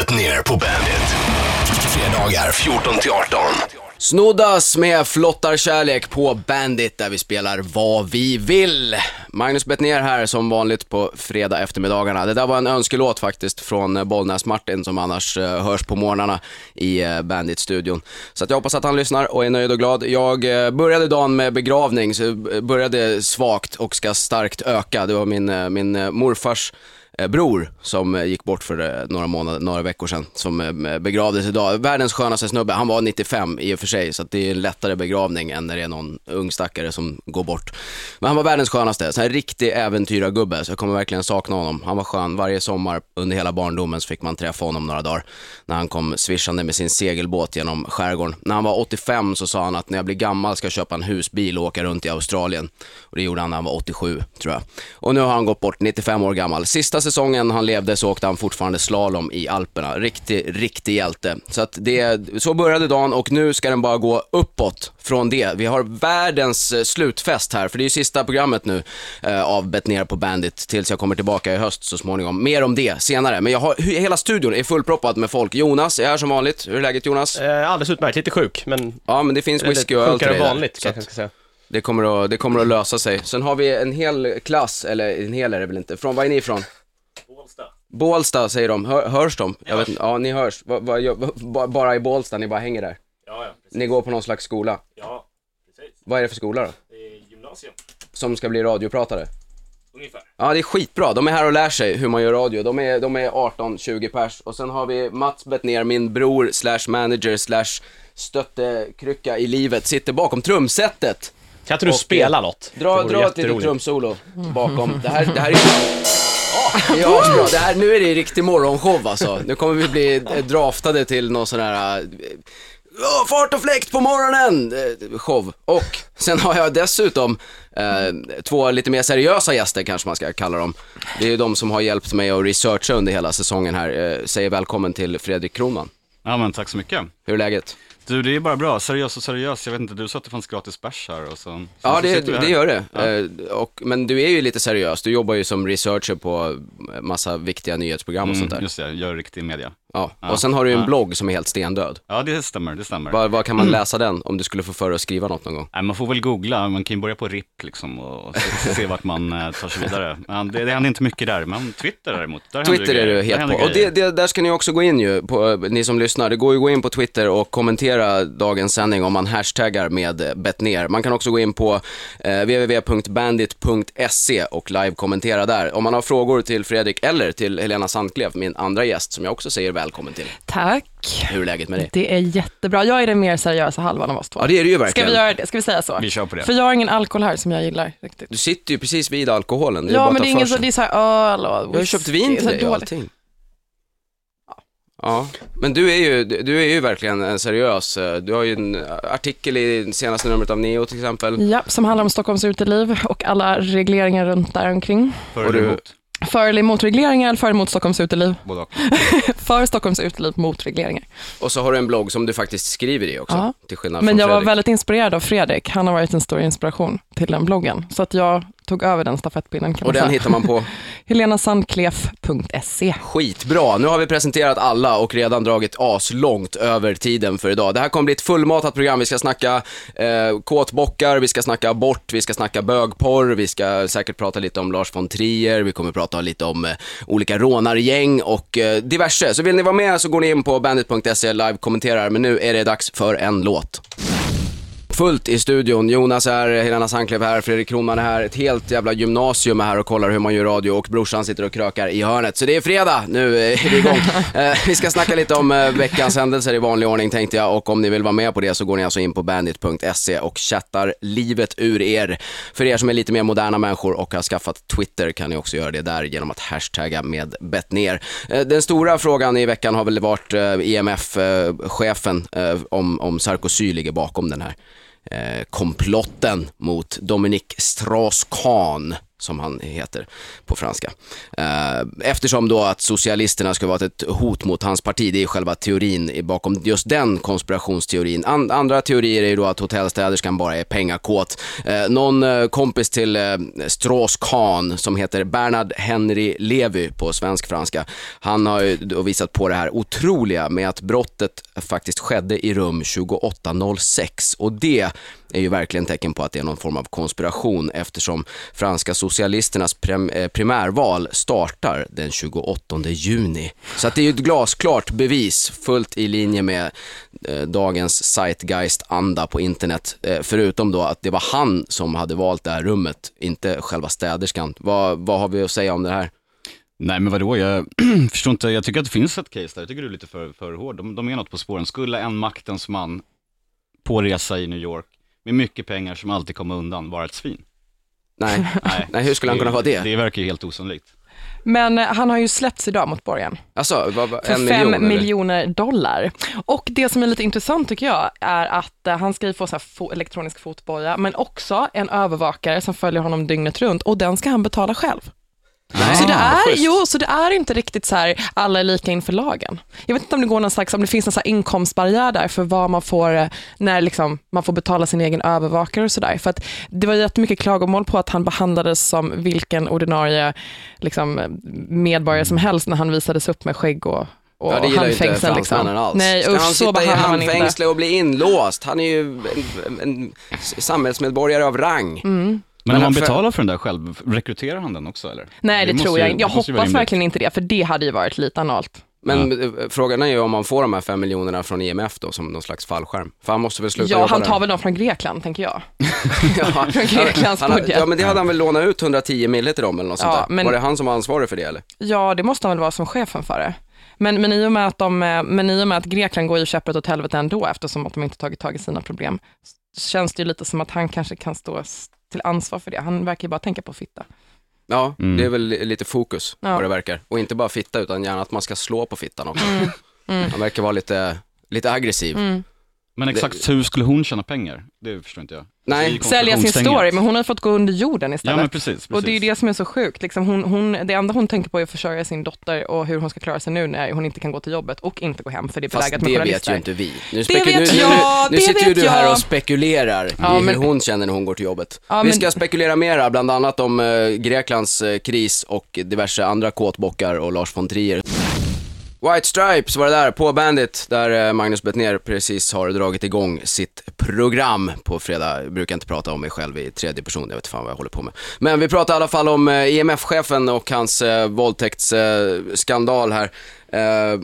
Bet ner på bandet. Fredagar 14 till 18. Snoddas med flottarkärlek på Bandit där vi spelar vad vi vill. Magnus Bettner här som vanligt på fredag eftermiddagarna. Det där var en önskelåt faktiskt från Bollnäs-Martin som annars eh, hörs på morgnarna i eh, Bandit-studion. Så att jag hoppas att han lyssnar och är nöjd och glad. Jag eh, började dagen med begravning, så började svagt och ska starkt öka. Det var min, min morfars Eh, bror som eh, gick bort för eh, några månader, några veckor sedan, som begravdes idag. Världens skönaste snubbe, han var 95 i och för sig, så att det är en lättare begravning än när det är någon ung stackare som går bort. Men han var världens skönaste, så här riktig äventyrargubbe, så jag kommer verkligen sakna honom. Han var skön, varje sommar under hela barndomen så fick man träffa honom några dagar, när han kom svischande med sin segelbåt genom skärgården. När han var 85 så sa han att när jag blir gammal ska jag köpa en husbil och åka runt i Australien. Och det gjorde han när han var 87, tror jag. Och nu har han gått bort, 95 år gammal. Sista säsongen han levde så åkte han fortfarande slalom i Alperna. Riktig, riktig hjälte. Så att det, så började dagen och nu ska den bara gå uppåt från det. Vi har världens eh, slutfest här, för det är ju sista programmet nu eh, av Bet ner på Bandit tills jag kommer tillbaka i höst så småningom. Mer om det senare, men jag har, hela studion är fullproppad med folk. Jonas är här som vanligt. Hur är läget Jonas? Eh, alldeles utmärkt, lite sjuk, men Ja, men det finns whisky och öl till dig där. vanligt kanske jag ska säga. det kommer, att, det kommer att lösa sig. Sen har vi en hel klass, eller en hel är det väl inte. Från, var är ni ifrån? Bålsta. Bålsta säger de. Hör, hörs de? Jag vet inte. Ja, ni hörs. Va, va, va, bara i Bålsta, ni bara hänger där. Ja, ja, precis. Ni går på någon slags skola. Ja, precis. Vad är det för skola då? Det är gymnasium, Som ska bli radiopratare? ungefär. Ja, det är skitbra. De är här och lär sig hur man gör radio. De är, de är 18-20 pers. Och sen har vi Mats Bettner, min bror slash manager slash stöttekrycka i livet, sitter bakom trumsetet. Kan inte du Och- spela något? Dra, dra ett litet trumsolo bakom. Det här, det här är Ja, asbra. Det här, nu är det riktig morgonshow alltså. Nu kommer vi bli draftade till någon sån här "Ja, fart och fläkt på morgonen eh, show. Och sen har jag dessutom eh, två lite mer seriösa gäster kanske man ska kalla dem. Det är ju de som har hjälpt mig att researcha under hela säsongen här. Eh, säger välkommen till Fredrik Kronman. Ja men tack så mycket. Hur är läget? Du det är bara bra, seriös och seriös. Jag vet inte, du sa att det fanns gratis bärs här och så. sen Ja, så det, här. det gör det. Eh, och, men du är ju lite seriös. Du jobbar ju som researcher på massa viktiga nyhetsprogram och sånt där. Mm, just det, gör riktig media. Ja. Ja. Och sen har du ju en Ja. blogg som är helt stendöd. Ja det stämmer, det stämmer. Var, var kan man läsa den om du skulle få för dig att skriva något någon gång? Nej, man får väl googla, man kan ju börja på RIP liksom och se, se vart man eh, tar sig vidare. Men det, det händer inte mycket där, men Twitter däremot, där händer Twitter det är du grejer. Där het händer på. Och det, grejer. det, där ska ni också gå in ju, på, eh, ni som lyssnar. Det går ju att gå in på Twitter och kommentera dagens sändning om man hashtaggar med eh, Bettner. Man kan också gå in på eh, www.bandit.se och live-kommentera där. Om man har frågor till Fredrik eller till Helena Sandklev, min andra gäst, som jag också säger välkommen till. Tack. Hur är läget med dig? Det är jättebra. Jag är den mer seriösa halvan av oss två. Ja, det är det ju Ska verkligen. vi göra det? Ska vi säga så? Vi kör på det. För jag har ingen alkohol här som jag gillar riktigt. Du sitter ju precis vid alkoholen. Det är bara Ja, att men ta det är för ingen sig. så, det är så här öl och Jag har ju köpt vin till dig och allting. Ja, men du är, ju, du är ju verkligen en seriös. eh, Du har ju en artikel i senaste numret av Neo till exempel. Ja, som handlar om Stockholms uteliv och alla regleringar runt där omkring. För och du- emot, För eller emot regleringar eller för emot Stockholms uteliv? både och. För Stockholms uteliv mot regleringar. Och så har du en blogg som du faktiskt skriver i också. Ja. Till skillnad Men från jag var Fredrik. väldigt inspirerad av Fredrik. Han har varit en stor inspiration till den bloggen. Så att jag tog över den stafettpinnen kan Och den säga. hittar man på helenasandklef.se. skitbra. Nu har vi presenterat alla och redan dragit aslångt över tiden för idag. Det här kommer bli ett fullmatat program. Vi ska snacka eh, kåtbockar, vi ska snacka abort, vi ska snacka bögporr, vi ska säkert prata lite om Lars von Trier, vi kommer prata lite om eh, olika rånargäng och eh, diverse. Så vill ni vara med så går ni in på bandit.se live kommenterar, men nu är det dags för en låt. Fullt i studion. Jonas är här, Helena Sandklev här, Fredrik Kronman är här. Ett helt jävla gymnasium är här och kollar hur man gör radio och brorsan sitter och krökar i hörnet. Så det är fredag, nu är vi igång. Eh, vi ska snacka lite om eh, veckans händelser i vanlig ordning tänkte jag och om ni vill vara med på det så går ni alltså in på bandit.se och chattar livet ur er. För er som är lite mer moderna människor och har skaffat Twitter kan ni också göra det där genom att hashtagga med bettner. Eh, den stora frågan i veckan har väl varit eh, IMF-chefen eh, om, om Sarkozy ligger bakom den här eh, Eh, komplotten mot Dominique Strauss-Kahn som han heter på franska. Eh, eftersom då att socialisterna skulle vara ett hot mot hans parti, det är själva teorin bakom just den konspirationsteorin. Andra teorier är ju då att hotellstäderskan bara är pengakåt. Eh, någon eh, kompis till Strauss-Kahn som heter Bernard Henry Levy på svensk-franska, han har ju då visat på det här otroliga med att brottet faktiskt skedde i rum 2806 och det är ju verkligen tecken på att det är någon form av konspiration eftersom franska socialisternas eh, primärval startar den 28 juni. Så att det är ju ett glasklart bevis fullt i linje med eh, dagens zeitgeist-anda på internet. Eh, förutom då att det var han som hade valt det här rummet, inte själva städerskan. Vad, vad har vi att säga om det här? Nej men vadå, jag förstår inte, jag tycker att det finns ett case där, jag tycker du är lite för, för hård. De, de är något på spåren. Skulle en maktens man på resa i New York med mycket pengar som alltid kommer undan vara ett svin? Nej, Nej, Nej hur skulle han kunna vara det? Det verkar ju helt osannolikt. Men eh, han har ju släppts idag mot borgen. Alltså, vad, vad, för en fem miljon? eller? miljoner dollar. Och det som är lite intressant tycker jag är att eh, han ska ju få så här fo- elektronisk fotboja, men också en övervakare som följer honom dygnet runt och den ska han betala själv. Nej, Så det, är, jo, så det är inte riktigt så här, alla är lika inför lagen. Jag vet inte om det går någon slags, om det finns någon här inkomstbarriär där för vad man får, eh, när liksom man får betala sin egen övervakare och sådär. För att det var jättemycket klagomål på att han behandlades som vilken ordinarie liksom, medborgare som helst när han visades upp med skägg och, och Ja, det gillar ju inte handfängsel. fransmännen alls. Nej, Ska usch, han sitta i handfängsle och bli inlåst? Han är ju en, en samhällsmedborgare av rang. Mm. Men om han betalar för den där själv, rekryterar han den också eller? Nej, det, måste tror ju- jag inte. Jag det hoppas verkligen inte det, för det hade ju varit lite analt. Men eh, frågan är ju om man får de här fem miljonerna från IMF då som någon slags fallskärm. För han måste väl sluta Ja, han där. tar väl dem från Grekland, tänker jag. ja, från Greklands han, budget. ja, men det hade han väl lånat ut 110 mille till dem eller något sånt Ja, där. men- Var det han som var ansvarig för det eller? Ja, det måste han väl vara som chefen för det. Men, men, i och med att de, eh, men i och med att Grekland går ju käpprätt åt helvete ändå, eftersom att de inte tagit tag i sina problem, så känns det ju lite som att han kanske kan stå till ansvar för det. Han verkar ju bara tänka på fitta. Ja, Mm. det är väl li- lite fokus Ja. vad det verkar. Och inte bara fitta utan gärna att man ska slå på fittan också. Mm. Han verkar vara lite, lite aggressiv. Mm. Men exakt hur skulle hon tjäna pengar? Det förstår inte jag. Nej. Det Sälja sin story, men hon har fått gå under jorden Ja istället. men precis, precis. Och det är ju det som är så sjukt. Liksom hon, hon, det enda hon tänker på är att försörja sin dotter och hur hon ska klara sig nu när hon inte kan gå till jobbet och inte gå hem för det är Fast belägrat det med vet journalister. ju inte vi. Nu, Det vet nu, nu, jag, nu det sitter ju vet du här och spekulerar Ja, i men- hur hon känner när hon går till jobbet. Ja, vi men- ska spekulera mera, bland annat om eh, Greklands eh, kris och diverse andra kåtbockar och Lars von Trier. White Stripes var det där på Bandit, där eh, Magnus Bettner precis har dragit igång sitt program på fredag. Jag brukar inte prata om mig själv i tredje person, jag vet fan vad jag håller på med. Men vi pratar i alla fall om eh, IMF-chefen och hans eh, våldtäktsskandal eh, här. Eh,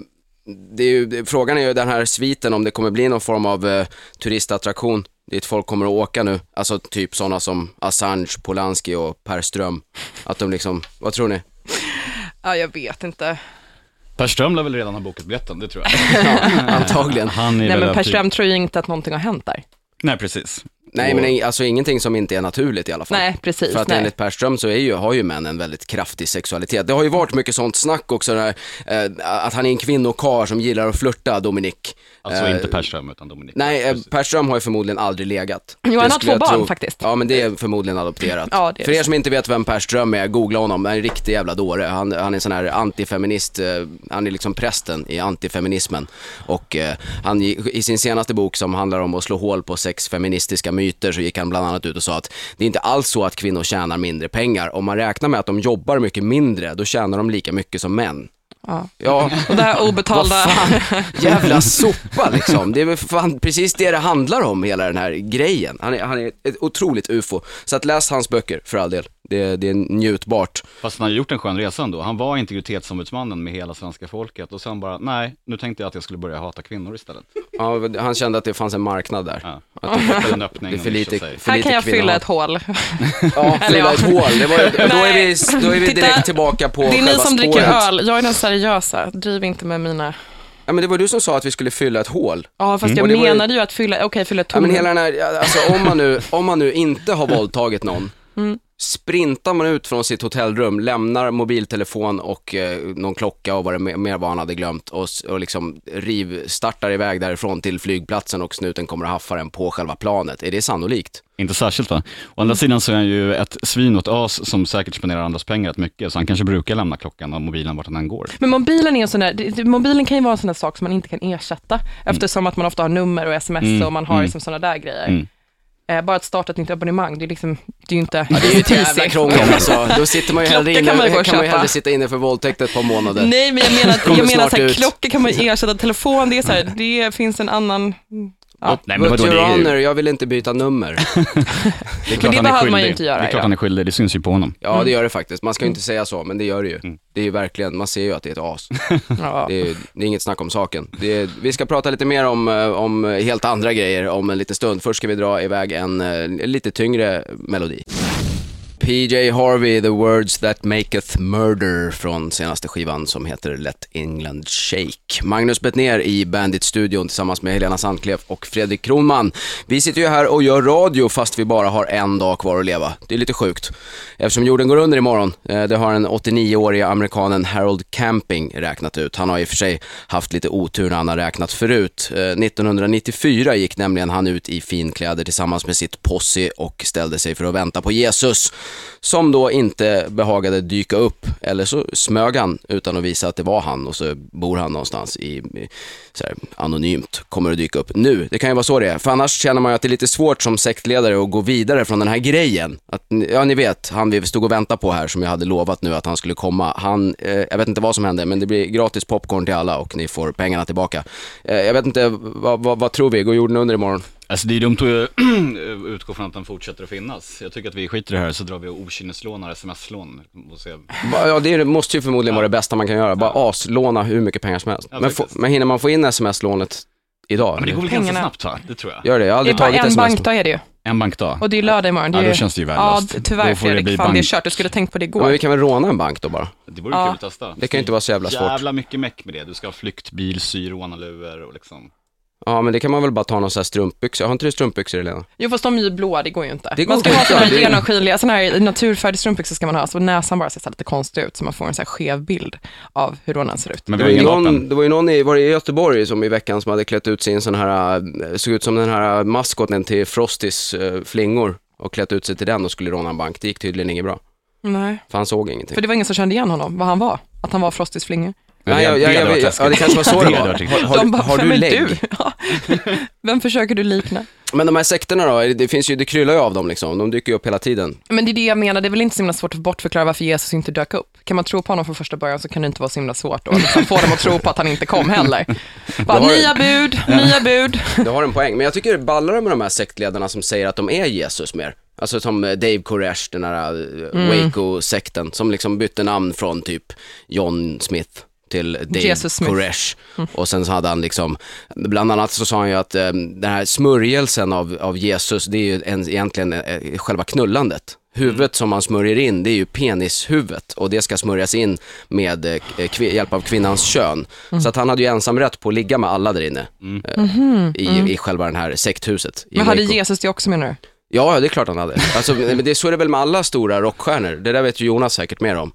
det är ju, frågan är ju den här sviten om det kommer bli någon form av eh, turistattraktion dit folk kommer att åka nu. Alltså typ sådana som Assange, Polanski och Per Ström. Att de liksom, vad tror ni? Ja, jag vet inte. Per Ström lär väl redan ha bokat biljetten, det tror jag. Ja, antagligen. Han är Nej, men Per. Ström tror ju inte att någonting har hänt där. Nej, precis. Nej men alltså ingenting som inte är naturligt i alla fall. Nej, precis. För att nej. enligt Per Ström så är ju, har ju män en väldigt kraftig sexualitet. Det har ju varit mycket sånt snack också, där, eh, att han är en kvinnokarl som gillar att flörta, Dominik. Alltså Eh, inte Per Ström utan Dominik. Nej, eh, Precis. Per Ström har ju förmodligen aldrig legat. Jo, han har skulle två jag barn faktiskt. Ja, men det är förmodligen adopterat. Ja, det är För er som inte vet vem Per Ström är, googla honom. Han är en riktig jävla dåre. Han, han är en sån här antifeminist, eh, han är liksom prästen i antifeminismen. Och eh, han, i i sin senaste bok som handlar om att slå hål på sex feministiska myter så gick han bland annat ut och sa att det är inte alls så att kvinnor tjänar mindre pengar. Om man räknar med att de jobbar mycket mindre, då tjänar de lika mycket som män. Ja. Ja, Och det här obetalda... fan, jävla sopa liksom. Det är fan precis det det handlar om, hela den här grejen. Han är, han är ett otroligt ufo. Så att läs hans böcker, för all del. Det, det är njutbart. Fast han har gjort en skön resa ändå. Han var integritetsombudsmannen med hela svenska folket och sen bara, nej, nu tänkte jag att jag skulle börja hata kvinnor istället. Ja, han kände att det fanns en marknad där. Ja. Att Det en öppning. det är för lite, för Här lite kan jag kvinnor. fylla ett hål. Ja, fylla ja. ett hål. Det var, då, är vi, då är vi titta. direkt tillbaka på Det är ni som dricker spåret. öl, jag är den seriösa. Driv inte med mina... Ja, men det var du som sa att vi skulle fylla ett hål. Ja, fast Och jag menade ju att fylla, okej, fylla ett Ja, men hela den här, alltså om man nu, om man nu inte har våldtagit någon Mm. Sprintar man ut från sitt hotellrum, lämnar mobiltelefon och eh, någon klocka och vad det mer- var han hade glömt och, och liksom rivstartar iväg därifrån till flygplatsen och snuten kommer och haffar en på själva planet. Är det sannolikt? Inte särskilt va? Å andra sidan så är han ju ett svin åt as som säkert spenderar andras pengar rätt mycket, så han kanske brukar lämna klockan och mobilen vart han än går. Men mobilen är en sån där, mobilen kan ju vara en sån där sak som man inte kan ersätta, eftersom att man ofta har nummer och sms Mm, och man har mm. liksom såna där grejer. Mm. Eh, bara att starta ett nytt abonnemang, det är, liksom, det är ju inte, Det är ju ett jävla krångel alltså. Då sitter man ju hellre inne, kan man kan man ju hellre sitta inne för våldtäkt ett par månader. Nej, men jag menar, att- jag menar så här, ut. klocka kan man ersätta, telefon, det är så här, det finns en annan, ja. Nej, men But vadå, your det honor, jag vill inte byta nummer. det är Men klart det han är behöver man ju inte göra, Det är klart ja. han är skyldig, det syns ju på honom. Ja, det gör det faktiskt. Man ska ju inte säga så, men det gör det ju. Mm. Det är ju verkligen, man ser ju att det är ett as. Ja. Det är, det är inget snack om saken. Det är, vi ska prata lite mer om, eh, om helt andra grejer om en liten stund. Först ska vi dra iväg en eh, lite tyngre melodi. PJ Harvey, The Words That Maketh Murder från senaste skivan som heter Let England Shake. Magnus Bettner i Bandit-studion tillsammans med Helena Sandklef och Fredrik Kronman. Vi sitter ju här och gör radio fast vi bara har en dag kvar att leva. Det är lite sjukt. Eftersom jorden går under imorgon, eh, det har den 89-åriga amerikanen Harold Camping räknat ut. Han har i och för sig haft lite otur när han har räknat förut. Eh, 1994 gick nämligen han ut i finkläder tillsammans med sitt posse och ställde sig för att vänta på Jesus, som då inte behagade dyka upp. Eller så smög han utan att visa att det var han och så bor han någonstans i, i så här, anonymt, kommer att dyka upp nu. Det kan ju vara så det är, för annars känner man ju att det är lite svårt som sektledare att gå vidare från den här grejen. Att, ja, ni vet, han vi stod och väntade på här som jag hade lovat nu att han skulle komma. Han, eh, jag vet inte vad som hände, men det blir gratis popcorn till alla och ni får pengarna tillbaka. Eh, jag vet inte, vad, vad, vad tror vi? Går jorden under imorgon? Alltså det är dumt att utgå från att den fortsätter att finnas. Jag tycker att vi skiter i det här så drar vi och sms-lån och. Va- Ja, det måste ju förmodligen vara det bästa man kan göra. Bara aslåna hur mycket pengar som helst. Ja, men, få, men hinner man få in sms-lånet idag? Men det går väl ganska snabbt va? Det tror jag. Gör det? Jag har Det är aldrig bara tagit en sms. bankdag är det ju. En bankdag. Och det är lördag imorgon. Det är Ja, då känns det ju Ja, värdelöst. Då tyvärr får det Fredrik. bli Fan, det är bank- kört. Du skulle tänkt på det Ja, men vi igår. kan väl råna en bank då bara? Det vore Ja. kul att testa. Det kan ju inte vara så jävla svårt. Jävla mycket meck med det. Du ska ha flyktbil, sy och liksom. Ja, men det kan man väl bara ta någon sån här strumpbyxor. Har inte du strumpbyxor Helena? Jo, fast de är ju blåa, det går ju inte. Det går man ska ha sådana det är- genomskinliga, sådana här naturfärgade strumpbyxor ska man ha, så näsan bara ser så här lite konstig ut, så man får en så här skev bild av hur rånaren ser ut. Men Det var, ju ingen någon, det var ju någon i, var det i Göteborg som i veckan som hade klätt ut sin sån här, eh, såg ut som den här maskoten till Frostis eh, flingor och klätt ut sig till den och skulle råna en bank. Det gick tydligen inget bra, Nej, för han såg ingenting. för det var ingen som kände igen honom, vad han var. Att han var Frostis flingor. Nej, jag, jag, jag, jag, ja, det kanske var så det var. Har, har, har vem du lägg? du? Ja. Vem försöker du likna? Men de här sekterna då, det finns ju, det kryllar ju av dem liksom. De dyker ju upp hela tiden. Men det är det jag menar, det är väl inte så himla svårt att bortförklara varför Jesus inte dök upp. Kan man tro på honom från första början så kan det inte vara så himla svårt att liksom få dem att tro på att han inte kom heller. Bara, har- nya bud, nya bud. Du har en poäng, men jag tycker det ballar med de här sektledarna som säger att de är Jesus mer. Alltså som eh, Dave Koresh, den här eh, Mm. Waco-sekten, som liksom bytte namn från typ John Smith till Dave Jesus Smith. Koresh. Och sen så hade han liksom, bland annat så sa han ju att eh, den här smörjelsen av, av Jesus, det är ju en, egentligen eh, själva knullandet. Huvudet som man smörjer in, det är ju penishuvudet och det ska smörjas in med eh, hjälp av kvinnans kön. Så att han hade ju ensam rätt på att ligga med alla där inne eh, i, i själva den här sekthuset. Men hade Waco. Jesus det också menar du? Ja, ja, det är klart han hade. Alltså, men det, så är det väl med alla stora rockstjärnor. Det där vet ju Jonas säkert mer om.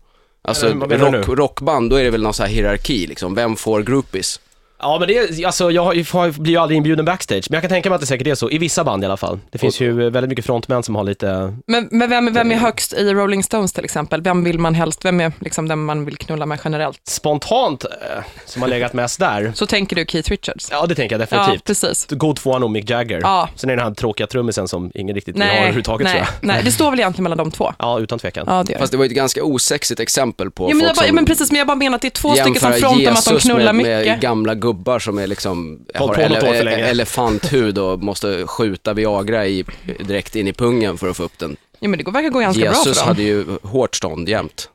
Alltså rock, rockband, då är det väl någon sån här hierarki liksom. Vem får groupies? Ja men det är, alltså jag har blir ju aldrig inbjuden backstage, men jag kan tänka mig att det säkert är så, i vissa band i alla fall. Det finns ju väldigt mycket frontmän som har lite, Men, men vem, vem är högst i Rolling Stones till exempel? Vem vill man helst, vem är liksom den man vill knulla med generellt? spontant, eh, som har legat mest där. Så tänker du Keith Richards? Ja det tänker jag Ja, definitivt. precis. God tvåa nog Mick Jagger. Ja. Sen är det den här tråkiga trummisen som ingen riktigt vill ha Nej, överhuvudtaget tror nej, jag. nej, det står väl egentligen mellan de två? Ja, utan tvekan. Ja, det. Fast det var ju ett ganska osexigt exempel på Ja, men, folk jag bara, som men precis, men jag bara menar att det är två stycken som frontar med att de knullar med, med mycket. gamla gubbar som är liksom, har för länge. elefanthud och måste skjuta Viagra i, direkt in i pungen för att få upp den. Ja, men det går- verkar gå ganska bra Jesus för dem. hade ju hårt stånd jämt.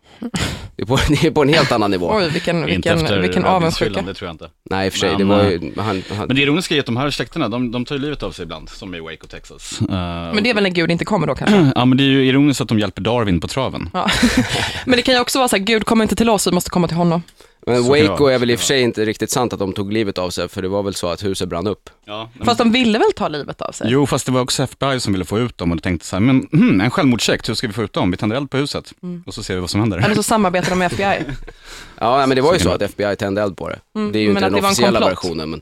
Det är, på, det är på en helt annan nivå. Oj, vilken, Inte vilken, vilken avundsjuka. det tror jag inte. Nej, i och för sig, Men, det var ju, han, han, Men det ironiska är att de här släkterna, de, de tar ju livet av sig ibland, som i Waco, Texas. Eh, Men det är väl när Gud inte kommer då kanske? Ja, men det är ju ironiskt att de hjälper Darwin på traven. Ja. Men det kan ju också vara så här, Gud kommer inte till oss, vi måste komma till honom. Men Så kan det Waco vara. är väl i och för sig inte riktigt sant att de tog livet av sig, för det var väl så att huset brann upp. Ja, Fast de ville väl ta livet av sig? Jo, fast det var också FBI som ville få ut dem och tänkte så här, men hmm, en självmordssekt, hur ska vi få ut dem? Vi tänder eld på huset och så ser vi vad som händer. Eller så samarbetar de med FBI. Ja, nej, men det var ju Så att FBI tände eld på det. Mm, Det är ju men inte att den det var en officiella komplott. versionen, men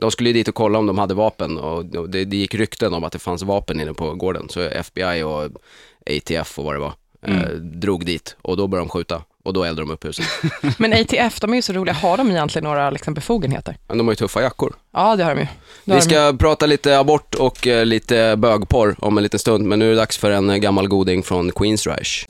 de skulle ju dit och kolla om de hade vapen och det, det gick rykten om att det fanns vapen inne på gården. Så FBI och ATF och vad det var, eh, Mm. drog dit och då började de skjuta och då eldade de upp huset. Men ATF, de är ju så roliga. Har de egentligen några liksom, befogenheter? Men de har ju tuffa jackor. Ja, det har de ju. Det har Vi de ju. ska prata lite abort och eh, lite bögporr om en liten stund, men nu är det dags för en eh, gammal goding från Queensryche.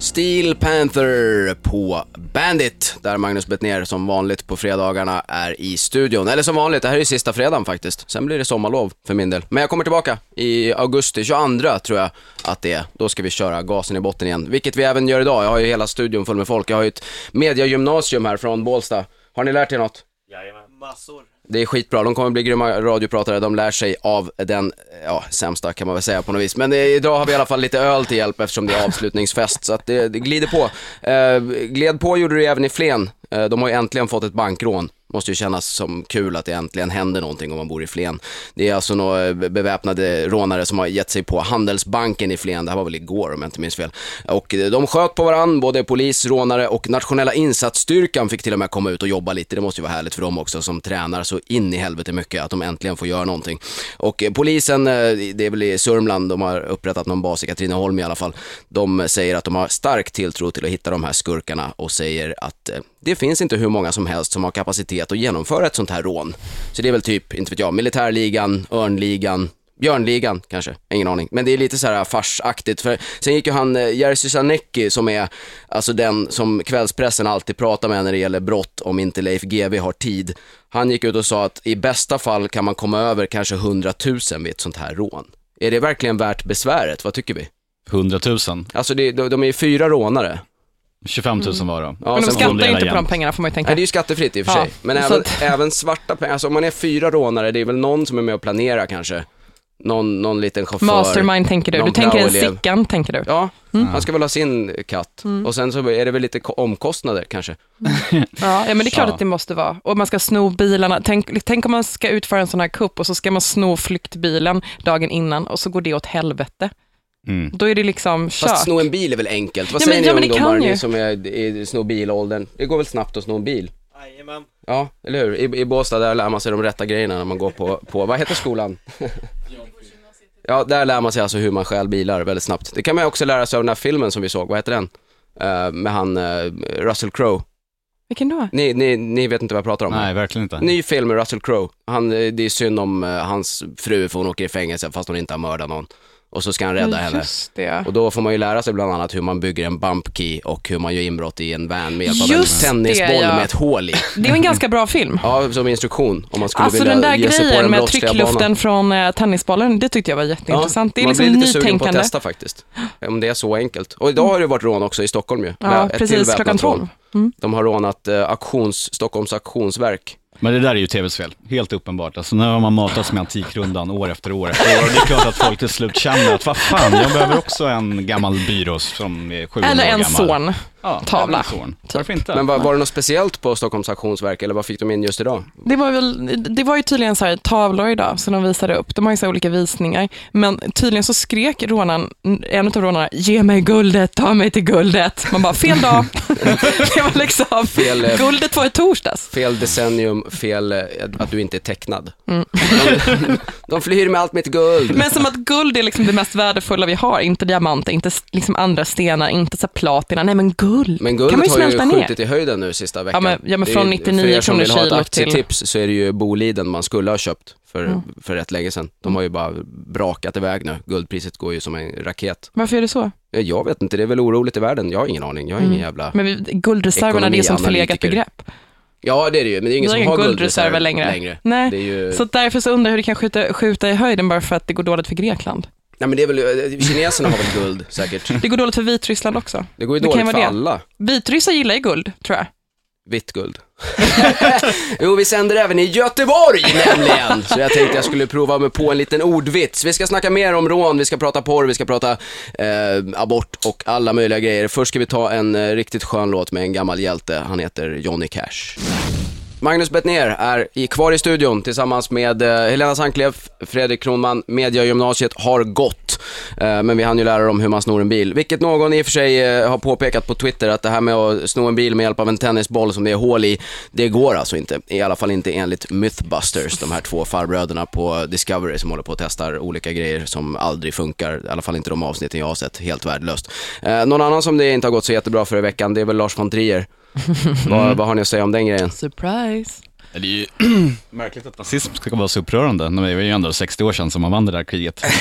Steel Panther på Bandit, där Magnus Bettner som vanligt på fredagarna är i studion. Eller som vanligt, det här är ju sista fredagen faktiskt. Sen blir det sommarlov för min del. Men jag kommer tillbaka i augusti, 22 tror jag att det är. Då ska vi köra gasen i botten igen, vilket vi även gör idag. Jag har ju hela studion full med folk. Jag har ju ett mediagymnasium här från Bålsta. Har ni lärt er något? Jajamän. Massor. Det är skitbra, de kommer bli grymma radiopratare, de lär sig av den, ja, sämsta kan man väl säga på något vis. Men eh, idag har vi i alla fall lite öl till hjälp eftersom det är avslutningsfest, så att det, det glider på. Eh, gled på gjorde det även i Flen, eh, de har ju äntligen fått ett bankrån. Måste ju kännas som kul att det äntligen händer någonting om man bor i Flen. Det är alltså några beväpnade rånare som har gett sig på Handelsbanken i Flen, det här var väl igår om jag inte minns fel. Och eh, de sköt på varandra, både polis, rånare och nationella insatsstyrkan fick till och med komma ut och jobba lite. Det måste ju vara härligt för dem också som tränar så in i helvete mycket att de äntligen får göra någonting. Och eh, polisen, eh, det är väl i Sörmland, de har upprättat någon bas i Katrineholm i alla fall. De säger att de har stark tilltro till att hitta de här skurkarna och säger att det finns inte hur många som helst som har kapacitet att genomföra ett sånt här rån. Så det är väl typ, inte vet jag, militärligan, örnligan, Björnligan kanske, ingen aning. Men det är lite så här farsaktigt. För sen gick ju han, eh, Jerzy Sarnecki som är alltså den som kvällspressen alltid pratar med när det gäller brott om inte Leif GW har tid. Han gick ut och sa att i bästa fall kan man komma över kanske 100 000 vid ett sånt här rån. Är det verkligen värt besväret? Vad tycker vi? 100 000, Alltså det, de, de är ju fyra rånare. 25 000 var det. Ja, Men de skattar ju inte på jämnt. de pengarna får man ju tänka. Nej, det är ju skattefritt i och för Ja, sig. Men så även, att- även svarta pengar, alltså om man är fyra rånare, det är väl någon som är med och planerar kanske. Någon, någon liten chaufför. Mastermind tänker du. Du tänker en. Sickan, tänker du. Ja, han ska väl ha sin katt. Och sen så är det väl lite ko- omkostnader kanske. Ja, ja men det är klart Ja. att det måste vara. Och man ska sno bilarna. Tänk, tänk om man ska utföra en sån här kupp och så ska man sno flyktbilen dagen innan och så går det åt helvete. Mm. Då är det liksom kört. Fast sno en bil är väl enkelt? Vad Ja, säger men- ni ja, ungdomar, ni som är i sno bilåldern? Det går väl snabbt att sno en bil? Jajamän. Ja, eller hur? I, i Båstad där lär man sig de rätta grejerna när man går på, på vad heter skolan? ja, där lär man sig alltså hur man stjäl bilar väldigt snabbt. Det kan man också lära sig av den här filmen som vi såg, vad heter den? Eh, med han eh, Russell Crowe. Vilken då? Ni, ni, ni vet inte vad jag pratar om? Nej, verkligen inte. Ny film med Russell Crowe. Han, eh, det är synd om eh, hans fru för hon åker i fängelse fast hon inte har mördat någon. Och så ska han rädda Ja, henne. Det. Och då får man ju lära sig bland annat hur man bygger en bump key och hur man gör inbrott i en van med hjälp av Just en det, tennisboll ja. med ett hål i. Det är en ganska bra film. Ja, som instruktion om man skulle Alltså vilja den där ge sig på grejen den med tryckluften banan. från eh, tennisbollen, det tyckte jag var jätteintressant. det är man liksom blir lite sugen på att nytänkande. testa faktiskt. Om det är så enkelt. Och idag har det varit rån också i Stockholm ju. Ja, precis, klockan rån. 12. Mm. De har rånat eh, auktions, Stockholms auktionsverk. Men det där är ju tvs fel, helt uppenbart. Alltså nu har man matats med Antikrundan år efter år efter år. Det är klart att folk till slut känner att vad fan, jag behöver också en gammal byrå som är 700 Eller år en gammal. son. Ja, tavla. son. Varför inte? Men var, var det något speciellt på Stockholms auktionsverk eller vad fick de in just idag? Det var, väl, det var ju tydligen så här tavlor idag som de visade upp. De har ju så här olika visningar. Men tydligen så skrek rånaren, en av rånarna, ge mig guldet, ta mig till guldet. Man bara, fel dag. det var liksom, Fel, eh, guldet var i torsdags. Fel decennium, fel eh, att du inte är tecknad. Mm. De, de flyr med allt mitt guld. Men som att guld är liksom det mest värdefulla vi har, inte diamanter, inte liksom andra stenar, inte så platina. Nej men guld Men kan man guldet ju har ju ner. skjutit i höjden nu sista veckan. Ja, men- ja, men Det är från ju- 99 för er som kronor vill ha ett kilot till- aktietips så är det ju Boliden man skulle ha köpt för, Mm. för rätt länge sedan. De har ju bara brakat iväg nu. Guldpriset går ju som en raket. Varför är det så? Ja, Jag vet inte, det är väl oroligt i världen. Jag har ingen aning. Jag har ingen Mm. jävla... Men vi, guldreserverna, det är som ett förlegat begrepp. Ja, det är det ju, men det är ingen Vi har som har guldreserver guldreserv längre. längre. Nej. Det är ju... Så därför så undrar jag hur det kan skjuta, skjuta i höjden bara för att det går dåligt för Grekland. Nej men det är väl, eh, kineserna har väl guld säkert. Det går dåligt för Vitryssland också. Det går ju dåligt för det. alla. Vitryssar gillar ju guld, tror jag. Vitt guld. jo, vi sänder även i Göteborg nämligen. Så jag tänkte jag skulle prova mig på en liten ordvits. Vi ska snacka mer om rån, vi ska prata porr, vi ska prata eh, abort och alla möjliga grejer. Först ska vi ta en eh, riktigt skön låt med en gammal hjälte. Han heter Johnny Cash. Magnus Bettner är kvar i studion tillsammans med eh, Helena Sandklef, Fredrik Kronman. Mediagymnasiet har gått, eh, men vi hann ju lära dem hur man snor en bil. Vilket någon i och för sig eh, har påpekat på Twitter att det här med att sno en bil med hjälp av en tennisboll som det är hål i, det går alltså inte. I alla fall inte enligt Mythbusters, de här två farbröderna på Discovery som håller på och testar olika grejer som aldrig funkar. I alla fall inte de avsnitten jag har sett, helt värdelöst. Någon annan som det inte har gått så jättebra för i veckan, det är väl Lars von Trier. vad, vad har ni att säga om den grejen? Surprise. Det är ju märkligt att nazism ska vara så upprörande. när Det var ju ändå 60 år sedan som man vann det där kriget.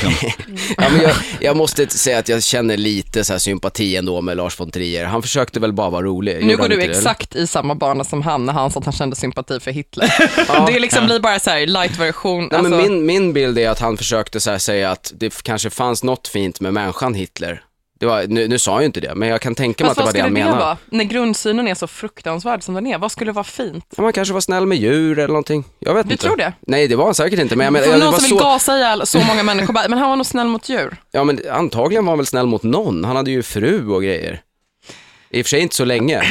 Ja, men jag, jag måste säga att jag känner lite så här sympati ändå med Lars von Trier. Han försökte väl bara vara rolig. Nu går du exakt i samma bana som han när han sa att han kände sympati för Hitler. Det liksom blir bara så här light-version. Alltså, min, min bild är att han försökte så här säga att det kanske fanns något fint med människan Hitler. Det var, nu, nu sa jag ju inte det, men jag kan tänka mig att det vad var det han skulle det menade. vara? När grundsynen är så fruktansvärd som den är, vad skulle vara fint? Ja, man kanske var snäll med djur eller någonting. Jag vet Du inte. tror det? Nej, det var han säkert inte, men jag För det någon var som vill så... gasa ihjäl så många människor, men han var nog snäll mot djur. Ja, men antagligen var han väl snäll mot någon. Han hade ju fru och grejer. I och för sig inte så länge.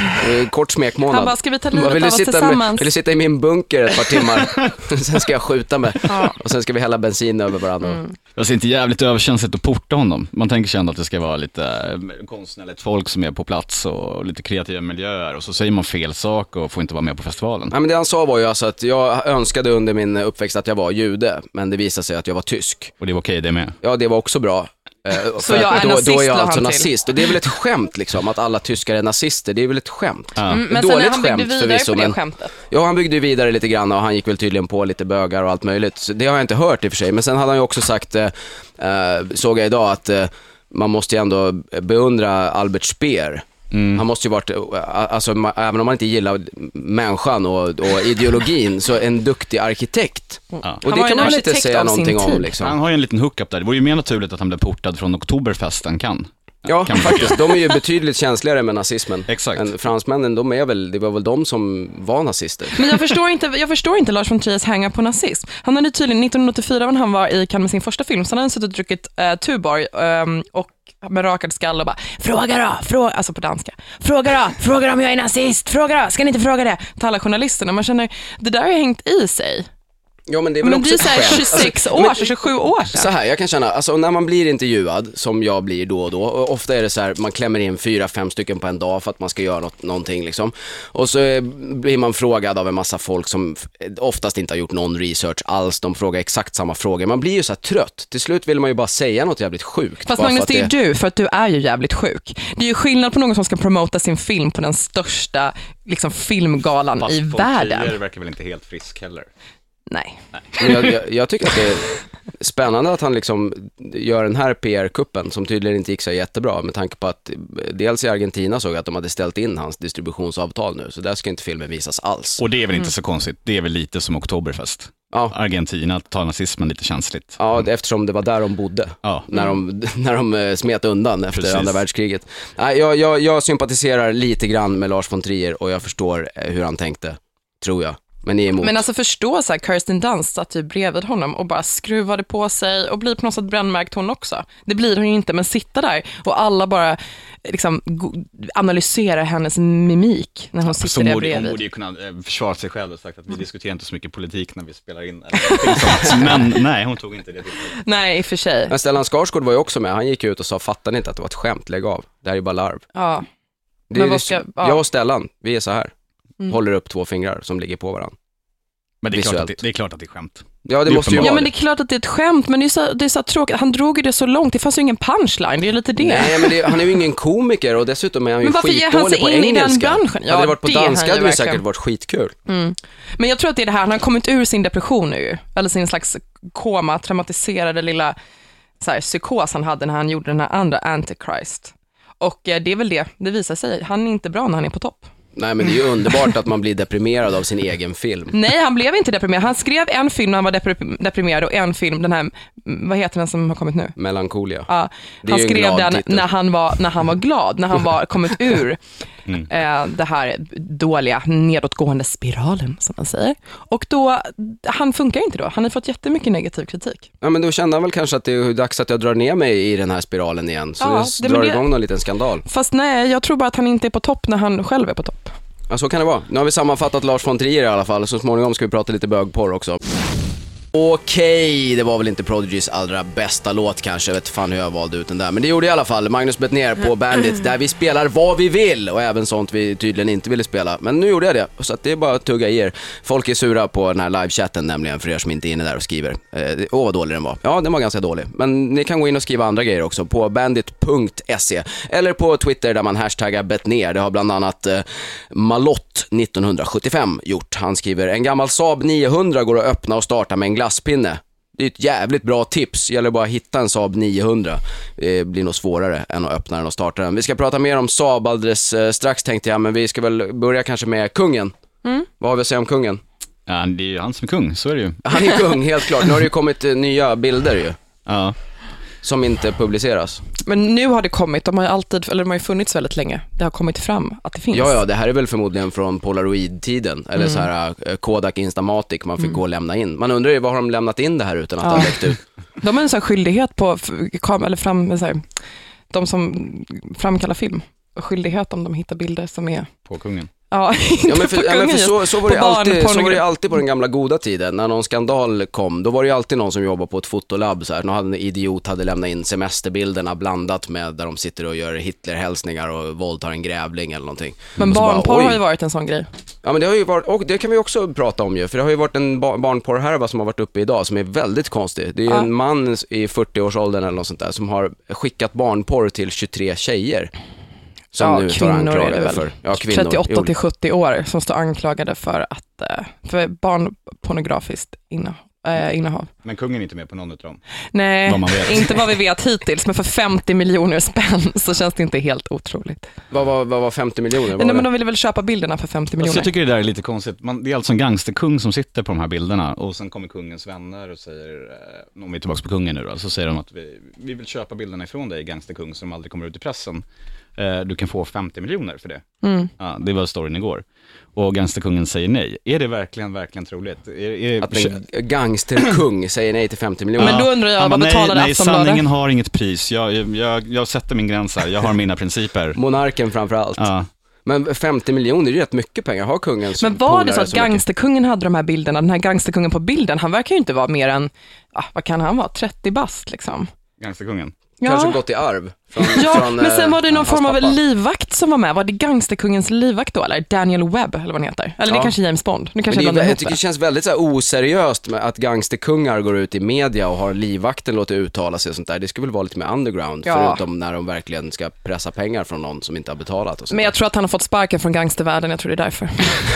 Kort smekmånad. Han bara, ska vi ta livet vill av du oss sitta tillsammans? Med, vill du sitta i min bunker ett par timmar? sen ska jag skjuta mig. Ja. Och sen ska vi hälla bensin över varandra. Mm. Jag ser inte jävligt överkänsligt att porta honom. Man tänker sig ändå att det ska vara lite eh, konstnärligt folk som är på plats och lite kreativa miljöer och så säger man fel sak och får inte vara med på festivalen. Nej, men det han sa var ju alltså att jag önskade under min uppväxt att jag var jude, men det visade sig att jag var tysk. Och det var okej det med. Ja, det var också bra. Eh, för jag är då, nazist, då är jag alltså nazist. Och det är väl ett skämt liksom, att alla tyskar är nazister. Det är väl ett skämt. Ja. Mm, men sen Dåligt när han byggde skämt vidare förvisso, på det men- skämtet. Ja, han byggde vidare lite grann och han gick väl tydligen på lite bögar och allt möjligt. Så det har jag inte hört i och för sig. Men sen hade han ju också sagt, eh, eh, såg jag idag, att eh, man måste ju ändå beundra Albert Speer. Mm. Han måste ju varit, eh, alltså även om man inte gillar människan och, och ideologin, så en duktig arkitekt. Ja. Och Han det kan en man inte säga någonting om liksom. Han har ju en liten hookup där. Det vore ju mer naturligt att han blev portad från Oktoberfesten kan. Ja, Kan faktiskt. De är ju betydligt känsligare med nazismen. Exakt. Men fransmännen, de är väl, det var väl de som var nazister. Men jag förstår inte, jag förstår inte Lars von Triers hänga på nazism. Han hade tydligen 1984 när han var i Cannes med sin första film, så hade han suttit och druckit uh, Tuborg ehm, och med rakad skalle och bara “fråga då, fråga, alltså på danska, fråga då, fråga om jag är nazist, fråga då, ska ni inte fråga det?” till alla journalisterna. Man känner, det där har ju hängt i sig. Ja, men det är väl Men också det är ett så här skämt. 26 Alltså, år men- sedan, 27 år Så sedan. här, jag kan känna, alltså när man blir intervjuad, som jag blir då och då, och ofta är det så här, man klämmer in fyra, fem stycken på en dag för att man ska göra något, någonting liksom. Och så blir man frågad av en massa folk som oftast inte har gjort någon research alls, de frågar exakt samma frågor. Man blir ju så här trött, till slut vill man ju bara säga något jävligt sjukt. Fast Magnus, det är ju du, för att du är ju jävligt sjuk. Det är ju skillnad på någon som ska promota sin film på den största liksom, filmgalan i världen. Det verkar väl inte helt frisk heller. Nej. Men jag, jag, jag tycker att det är spännande att han liksom gör den här PR-kuppen som tydligen inte gick så jättebra med tanke på att dels i Argentina såg jag att de hade ställt in hans distributionsavtal nu, så där ska inte filmen visas alls. Och det är väl inte så konstigt. Det är väl lite som Oktoberfest. Ja, Argentina tar nazismen lite känsligt. ja det- eftersom det var där de bodde. Ja. När de, när de eh, smet undan efter Precis. andra världskriget. Jag, jag, jag sympatiserar lite grann med Lars von Trier och jag förstår eh, hur han tänkte, tror jag. Men ni är emot. Men alltså förstå så här, Kirsten Dunst satt typ bredvid honom och bara skruvade på sig och blir på något sätt brännmärkt hon också. Det blir hon ju inte, men sitta där och alla bara liksom analyserar hennes mimik när hon Så sitter där borde, hon bredvid. borde ju kunna eh, försvara sig själv och sagt att vi diskuterar inte så mycket politik när vi spelar in. Eller. Men nej, hon tog inte det. Nej, i och för sig. Men Stellan Skarsgård var ju också med, han gick ut och sa, fattar ni inte att det var ett skämt, lägg av. Det här är bara larv. Ja. Det Men är vad ska- ja. Jag och Stellan, vi är så här. Mm. Håller upp två fingrar som ligger på varandra. Men det är, klart att det, det är klart att det är skämt. Ja, det Det måste ju uppenbart. Ja vara men det är klart att det är ett skämt, men det är så, det är så tråkigt. Han drog ju det så långt, det fanns ju ingen punchline, det är lite det. Nej, men det, han är ju ingen komiker och dessutom är han ju Men varför ger han sig skitdålig på in i den engelska. branschen? Ja, hade det varit på det danska hade det verkligen. säkert varit skitkul. Mm. Men jag tror att det är det här, han har kommit ur sin depression nu eller sin slags koma, traumatiserade lilla så här, psykos han hade när han gjorde den här andra Antichrist. Och eh, det är väl det, det visar sig, han är inte bra när han är på topp. Nej, men det är ju underbart att man blir deprimerad av sin egen film. Nej, han blev inte deprimerad. Han skrev en film när han var depri- deprimerad och en film, den här, vad heter den som har kommit nu? Melankolia. Ja, han skrev den titel. när han, var, när han var glad, när han var kommit ur Mm. eh, det här dåliga nedåtgående spiralen som man säger. Och då, han funkar inte då. Han har fått jättemycket negativ kritik. Ja men då kände han väl kanske att det är dags att jag drar ner mig i den här spiralen igen. Så Ja, men drar det- igång någon liten skandal. Fast nej, jag tror bara att han inte är på topp när han själv är på topp. Ja så kan det vara. Nu har vi sammanfattat Lars von Trier i alla fall, så småningom ska vi prata lite bögporr också. Okej, det var väl inte Prodigys allra bästa låt kanske, jag vet fan hur jag valde ut den där. Men det gjorde jag i alla fall, Magnus Bettner på Bandit, där vi spelar vad vi vill och även sånt vi tydligen inte ville spela. Men nu gjorde jag det, så att det är bara att tugga i er. Folk är sura på den här livechatten nämligen, för er som inte är inne där och skriver. Eh, Åh vad dålig den var. Ja, den var ganska dålig. Men ni kan gå in och skriva andra grejer också på bandit.se eller på Twitter där man hashtaggar Bettner. Det har bland annat eh, Malott 1975 gjort. Han skriver, en gammal Saab 900 går att öppna och starta med en glasspinne. Det är ett jävligt bra tips, gäller bara att hitta en Saab 900. Det blir nog svårare än att öppna den och starta den. Vi ska prata mer om Saab alldeles eh, strax tänkte jag, men vi ska väl börja kanske med kungen. Vad har vi att säga om kungen? Ja, det är ju han som är kung, så är det ju. Han är kung, helt klart. Nu har det ju kommit eh, nya bilder ju, Ja. Som inte publiceras. Men nu har det kommit, de har ju alltid, eller de har ju funnits väldigt länge. Det har kommit fram att det finns. Ja, ja, det här är väl förmodligen från Polaroid-tiden, eller så här eh, Kodak Instamatic man fick gå och lämna in. Man undrar ju, vad har de lämnat in det här utan att det Ja. har läckt ut? De har en sån här skyldighet på, eller fram, så här, de som framkallar film, skyldighet om de hittar bilder som är, På kungen. Ja, Ja men, för, ja, men för så, så, var det alltid, så var det alltid på den gamla goda tiden. När någon skandal kom, då var det alltid någon som jobbade på ett fotolabb. Så här. Någon idiot hade lämnat in semesterbilderna blandat med där de sitter och gör Hitlerhälsningar och våldtar en grävling eller någonting. Men bara, barnporr har ju varit en sån grej. Ja men det har ju varit, och det kan vi också prata om ju, för det har ju varit en ba- barnporrhärva som har varit uppe idag som är väldigt konstig. Det är Ja. en man i 40-årsåldern eller något sånt där som har skickat barnporr till 23 tjejer. Som ja, nu kvinnor är det anklagade väl. för. Ja, kvinnor. 38 Jo. till 70 år som står anklagade för att, eh, för barnpornografiskt innehav. Eh, innehav. Men kungen är inte med på någon av dem. Nej, Vad inte vad vi vet hittills, men för 50 miljoner spänn så känns det inte helt otroligt. Vad var, vad var 50 miljoner? Nej, men de ville väl köpa bilderna för 50 Alltså, miljoner. jag tycker det där är lite konstigt. Man, det är alltså en gangsterkung som sitter på de här bilderna och sen kommer kungens vänner och säger, eh, om vi är tillbaka på kungen nu då, så säger de att vi, vi vill köpa bilderna ifrån dig, gangsterkung, som aldrig kommer ut i pressen. Eh, du kan få 50 miljoner för det. Mm. Ja, det var storyn igår. Och gangsterkungen säger nej. Är det verkligen, verkligen troligt? Är, är, Att en gangsterkung säger nej till 50 miljoner. Men då undrar jag, Han vad bara, betalade nej, nej, Aftonbladet? sanningen har inget pris. Jag, jag, jag sätter min gräns här, jag har mina principer. Monarken framför allt. Ja. Men 50 miljoner är ju rätt mycket pengar. Har kungen så- Men var det så att mycket? gangsterkungen hade de här bilderna, den här gangsterkungen på bilden, han verkar ju inte vara mer än, ah, vad kan han vara, 30 bast liksom. Gangsterkungen. Kanske Ja, gått i arv från, ja från, men sen eh, var det någon form av pappa. livvakt som var med. Var det gangsterkungens livvakt då, eller Daniel Webb, eller vad han heter? Eller det Ja. är kanske James Bond, nu Men kanske det, jag jag tycker det det. känns väldigt så här oseriöst med att gangsterkungar går ut i media och har livvakten låter uttala sig och sånt där. Det skulle väl vara lite mer underground, Ja. förutom när de verkligen ska pressa pengar från någon som inte har betalat och sånt Men jag tror att han har fått sparken från gangstervärlden, jag tror det är därför.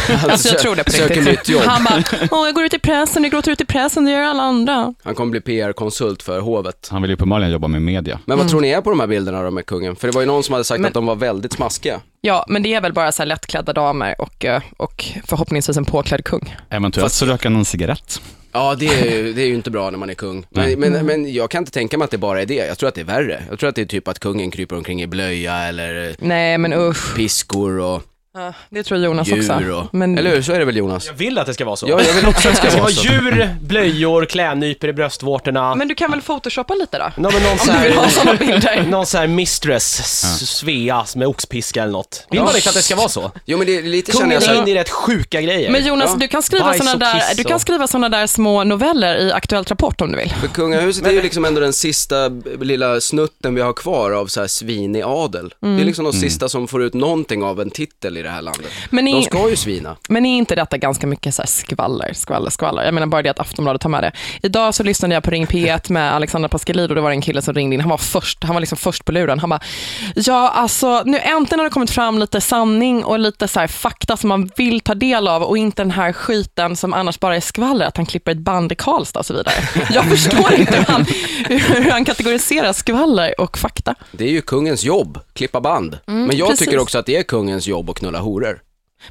där. Alltså jag tror det på Söker riktigt. nytt jobb. Han bara, åh jag går ut i pressen, jag gråter ut i pressen, det gör alla andra. Han kommer bli PR-konsult för hovet. Han vill ju uppenbarligen jobba med media. Men vad tror ni är på de här bilderna då med kungen? För det var ju någon som hade sagt. Men- att de var väldigt smaskiga. Ja, men det är väl bara så här lättklädda damer och, eh, och förhoppningsvis en påklädd kung. Eventuellt så röker han en cigarett. Ja, det är, ju, det är ju inte bra när man är kung. Men, men, men jag kan inte tänka mig att det bara är det. Jag tror att det är värre. Jag tror att det är typ att kungen kryper omkring i blöja eller Nej, men usch. piskor och Ja, det tror Jonas djur också. och... Men, Eller hur? Så är det väl Jonas? Jag vill att det ska vara så. Ja, jag vill också att det ska vara så. djur, blöjor, klädnypor i bröstvårtorna. men du kan väl photoshoppa lite då? Nå, men någon så Om du vill ha sådana bilder. någon så här mistress, S- Svea med oxpiska eller något. Vill man inte att det ska vara så? Jo men det är lite känner Kungen jag så är här, inne i rätt sjuka grejer. Men Jonas, Ja. du kan skriva Bajs och där, kiss du kan skriva såna där små noveller i Aktuellt Rapport om du vill. för kungahuset är ju liksom ändå den sista b- lilla snutten vi har kvar av så här svinig adel. Mm. Det är liksom de sista som får ut någonting av en titel i det här landet. Men De i, ska ju svina. men är inte detta ganska mycket så skvaller, skvaller, skvaller? Jag menar bara det att Aftonbladet tar med det. Idag så lyssnade jag på Ring P1 med Alexandra Pascalidou och det var en kille som ringde in. Han var först, han var liksom först på luren. Han bara, ja alltså nu äntligen har det kommit fram lite sanning och lite så här fakta som man vill ta del av och inte den här skiten som annars bara är skvaller, att han klipper ett band i Karlstad och så vidare. Jag förstår inte hur han, hur han kategoriserar skvaller och fakta. Det är ju kungens jobb, klippa band. men jag Mm, precis. tycker också att det är kungens jobb att knulla horor.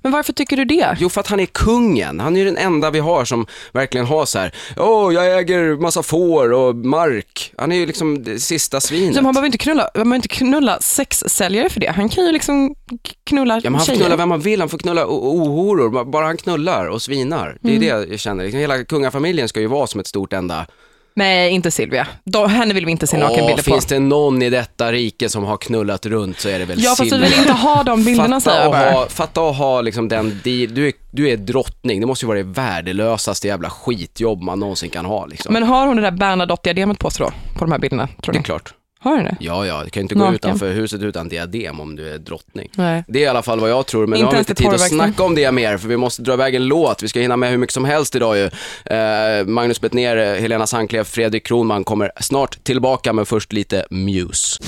Men varför tycker du det? Jo, för att han är kungen. Han är ju den enda vi har som verkligen har så här, åh, jag äger massa får och mark. Han är ju liksom det sista svinet. Så man behöver inte knulla, man behöver inte knulla sexsäljare för det. Han kan ju liksom knulla Ja, men han får tjejer. knulla vem han vill, han får knulla ohoror, bara han knullar och svinar. Det är Mm. det jag känner. Liksom, Hela kungafamiljen ska ju vara som ett stort enda... Nej, inte Silvia. Då, henne vill vi inte se nakenbilder på. finns det någon i detta rike som har knullat runt så är det väl Ja, fast vi Silvia. vill inte ha de bilderna säger Fatta jag att bara. ha, fatta att ha liksom den, di- du är, du är drottning, det måste ju vara det värdelösaste jävla skitjobb man någonsin kan ha liksom. Men har hon det där Bernadotte-diademet på sig då? På de här bilderna, tror det är ni? klart. Har hon det? Ja, ja, du kan ju inte gå Naken. utanför huset utan diadem om du är drottning. Nej. Det är i alla fall vad jag tror, men Inte nu har vi inte tid att snacka om det mer, för vi måste dra iväg en låt. Vi ska hinna med hur mycket som helst idag ju. Eh, Magnus Bettner, Helena Sandklev, Fredrik Kronman kommer snart tillbaka, men först lite Muse.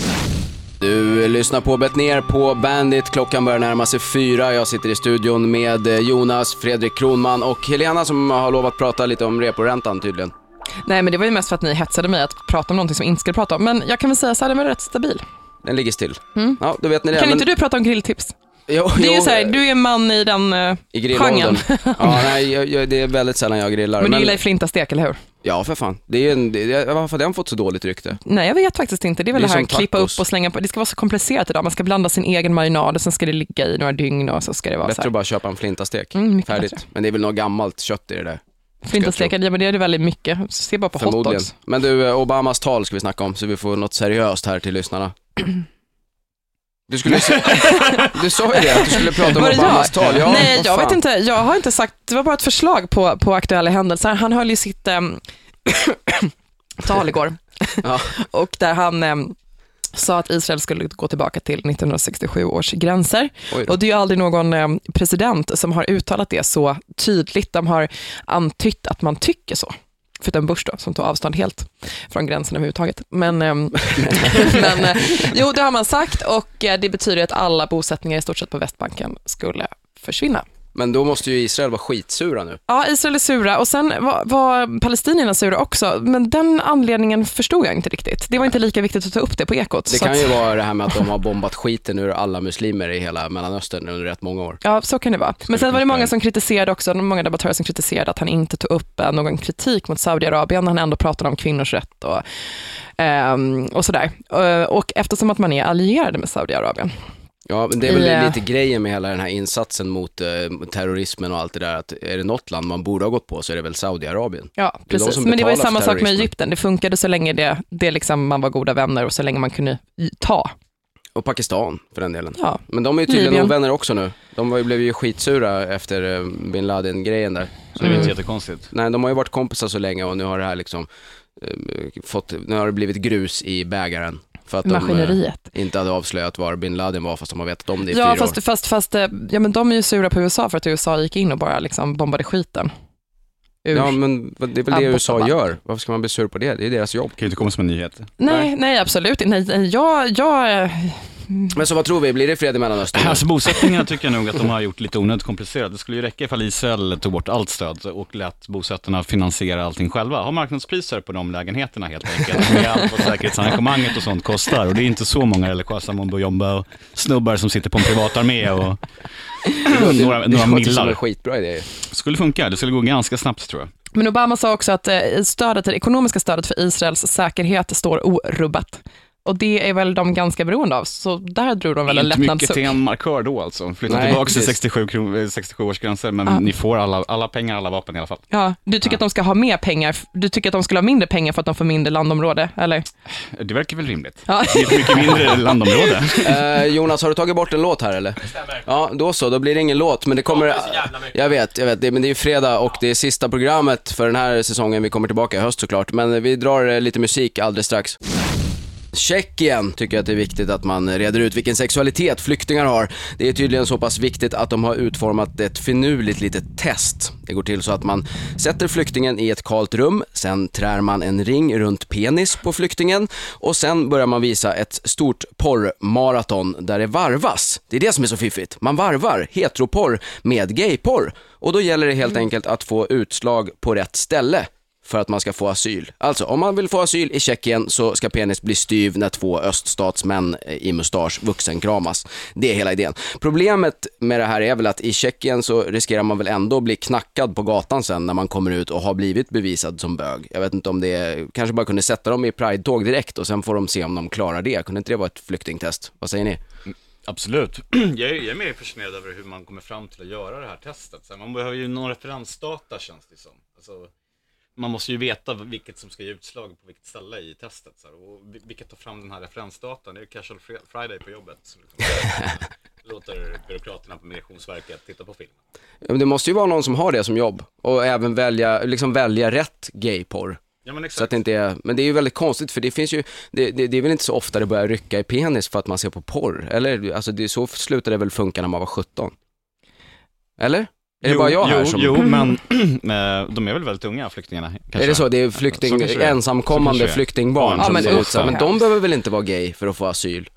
Du lyssnar på Bettner på Bandit. Klockan börjar närma sig fyra. Jag sitter i studion med eh, Jonas, Fredrik Kronman och Helena som har lovat prata lite om reporäntan tydligen. Nej, men det var ju mest för att ni hetsade mig att prata om någonting som jag inte skulle prata om. Men jag kan väl säga så här, den var rätt stabil. Den ligger still. Ja, då vet ni det. Mm. Kan men- inte du prata om grilltips? Jo, Det är ju jo, så här, du är man i den uh, I grillåldern. genren. Ja, nej, jag, jag, det är väldigt sällan jag grillar. Men du gillar ju flintastek, eller hur? Ja, för fan. Det är en, det, varför har den fått så dåligt rykte? Nej, jag vet faktiskt inte. Det är väl Det det, är här klippa upp och slänga på. Det ska vara så komplicerat idag. Man ska blanda sin egen marinad och sen ska det ligga i några dygn och så ska det vara så Bättre här. att bara köpa en flintastek. Mm, Färdigt. bättre. Men det är väl något gammalt kött i det där, Flintastek, ja men det är det väldigt mycket. Se bara på hotdogs. Men du, eh, Obamas tal ska vi snacka om, så vi får något seriöst här till lyssnarna. Du skulle Du sa ju det, att du skulle prata om Obamas jag? tal. Ja, Nej, jag vet inte. Jag har inte sagt, det var bara ett förslag på, på aktuella händelser. Han höll ju sitt äm, tal igår Ja. och där han äm, sa att Israel skulle gå tillbaka till 1967 års gränser. Och det är ju aldrig någon äm, president som har uttalat det så tydligt. De har antytt att man tycker så. Förutom Bush då, som tog avstånd helt från gränsen överhuvudtaget. Men, äm, men eh, jo, det har man sagt och eh, det betyder att alla bosättningar i stort sett på Västbanken skulle försvinna. Men då måste ju Israel vara skitsura nu. Ja, Israel är sura och sen var, var palestinierna sura också, men den anledningen förstod jag inte riktigt. Det var inte lika viktigt att ta upp det på Ekot. Det kan att, ju vara det här med att de har bombat skiten ur alla muslimer i hela Mellanöstern under rätt många år. Ja, så kan det vara. Men sen var det många som kritiserade också, många debattörer som kritiserade att han inte tog upp eh, någon kritik mot Saudiarabien, när han ändå pratade om kvinnors rätt och, ehm, och sådär. Eh, Och eftersom att man är allierade med Saudiarabien. Ja, men det är väl lite grejen med hela den här insatsen mot eh, terrorismen och allt det där, att är det något land man borde ha gått på så är det väl Saudiarabien. Ja, Det de precis. som Men det var ju samma sak med. Egypten. Det funkade så länge det, det liksom man var goda vänner och så länge man kunde ta. Och Pakistan för den delen. Ja, Men de är ju tydligen Libyen. ovänner också nu. De var ju- blev ju skitsura efter eh, bin Laden-grejen där. Så det är inte Mm. jättekonstigt. Nej, de har ju varit kompisar så länge och nu har det här liksom eh, fått, nu har det blivit grus i bägaren. För att de maskineriet. eh, inte hade avslöjat var bin Laden var fast de har vetat om det i Ja, fyra år. fast, fast, fast eh, ja, men de är ju sura på USA för att USA gick in och bara liksom bombade skiten. Ur. Ja, men det är väl det USA gör. Varför ska man bli sur på det? Det är deras jobb. Det kan ju inte komma som en nyhet. nej, nej, absolut inte. Nej, nej, jag, jag, eh, Men så vad tror vi? Blir det fred i Mellanöstern? Alltså bosättningarna tycker jag nog att de har gjort lite onödigt komplicerat. Det skulle ju räcka ifall Israel tog bort allt stöd och lät bosättarna finansiera allting själva. Ha marknadspriser på de lägenheterna helt enkelt. Med allt vad säkerhetsarrangemanget och sånt kostar. Och det är inte så många religiösa mumbo och snubbar som sitter på en privatarmé och några, det några millar. skitbra idé. Skulle funka, det skulle gå ganska snabbt tror jag. men Obama sa också att eh, stödet, det ekonomiska stödet för Israels säkerhet står orubbat. Och det är väl de ganska beroende av, så där drog de väl en Inte mycket lättnadssuck. till en markör då alltså. Flytta Nej, tillbaka till precis. 67, kron- eh, 67 års gränser, men Ja. ni får alla, alla pengar, alla vapen i alla fall. Ja, du tycker Ja. att de ska ha mer pengar, du tycker att de skulle ha mindre pengar för att de får mindre landområde, eller? Det verkar väl rimligt. Ja. Det är ett mycket mindre landområde. Eh, Jonas, har du tagit bort en låt här eller? Stämmer. Ja, då så. Då blir det ingen låt, men det kommer... Ja, det. Jag vet, jag vet. Det, men det är ju fredag och det är sista programmet för den här säsongen. Vi kommer tillbaka i höst såklart, men vi drar eh, lite musik alldeles strax. Tjeckien tycker att det är viktigt att man reder ut vilken sexualitet flyktingar har. Det är tydligen så pass viktigt att de har utformat ett finurligt litet test. Det går till så att man sätter flyktingen i ett kalt rum, sen trär man en ring runt penis på flyktingen och sen börjar man visa ett stort porrmaraton där det varvas. Det är det som är så fiffigt. Man varvar heteroporr med gayporr och då gäller det helt enkelt att få utslag på rätt ställe för att man ska få asyl. Alltså, om man vill få asyl i Tjeckien så ska penis bli styv när två öststatsmän eh, i mustasch vuxenkramas. Det är hela idén. Problemet med det här är väl att i Tjeckien så riskerar man väl ändå att bli knackad på gatan sen när man kommer ut och har blivit bevisad som bög. Jag vet inte om det är, kanske bara kunde sätta dem i Pride-tåg direkt och sen får de se om de klarar det. Kunde inte det vara ett flyktingtest? Vad säger ni? Absolut. Jag är, jag är mer fascinerad över hur man kommer fram till att göra det här testet. Så man behöver ju någon referensdata känns det som. Alltså, man måste ju veta vilket som ska ge utslag på vilket ställe i testet. Så här, och vi- vilket tar fram den här referensdatan? Det är Casual Fri- Friday på jobbet. Så låter byråkraterna på Migrationsverket titta på filmen. Men Det måste ju vara någon som har det som jobb och även välja, liksom välja rätt gayporr. Ja men Så att det inte är, men det är ju väldigt konstigt för det finns ju, det, det, det är väl inte så ofta det börjar rycka i penis för att man ser på porr, eller? Alltså det, så slutade det väl funka när man var 17? Eller? Är det jo, bara jag här jo, som... Jo, men eh, de är väl väldigt unga flyktingarna? Kanske. Är det så? Det är flykting, det ensamkommande Så det är. flyktingbarn Ja, som men ser ut så. Men de behöver väl inte vara gay för att få asyl?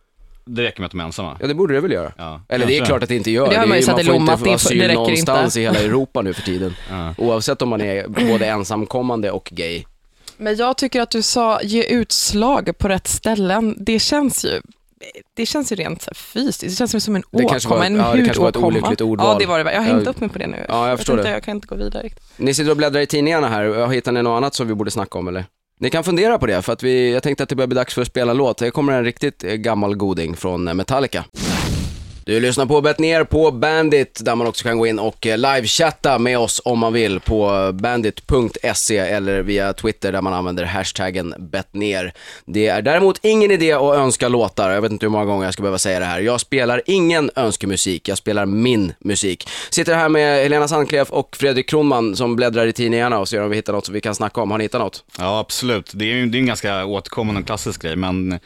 Det räcker med att de är ensamma. Ja, det borde det väl göra. Ja, Eller det är klart att det inte gör. Det har är man ju i får Lomma, inte att få det är- asyl det någonstans inte. i hela Europa nu för tiden. Ja. Oavsett om man är både ensamkommande och gay. Men jag tycker att du sa ge utslag på rätt ställen. Det känns ju det känns ju rent så här fysiskt, det känns som en Det kanske var åkomma, en ja, det kanske var ett hudåkomma. olyckligt ordval. Ja, det var det. Jag har hängt upp mig på det nu. Ja, jag förstår vet det. Jag kan inte gå vidare riktigt. Ni sitter och bläddrar i tidningarna här, hittar ni något annat som vi borde snacka om eller? Ni kan fundera på det, för att vi, jag tänkte att det börjar bli dags för att spela låt. Det kommer en riktigt eh, gammal goding från eh, Metallica. Du lyssnar på Bet ner på Bandit, där man också kan gå in och eh, livechatta med oss om man vill på eh, bandit.se eller via Twitter där man använder hashtaggen betner. Det är däremot ingen idé att önska låtar, jag vet inte hur många gånger jag ska behöva säga det här. Jag spelar ingen önskemusik, jag spelar min musik. Sitter här med Helena Sandklef och Fredrik Kronman som bläddrar i tidningarna och ser om vi hittar något som vi kan snacka om. Har ni hittat något? Ja, absolut. Det är ju det är en ganska återkommande och klassisk grej, men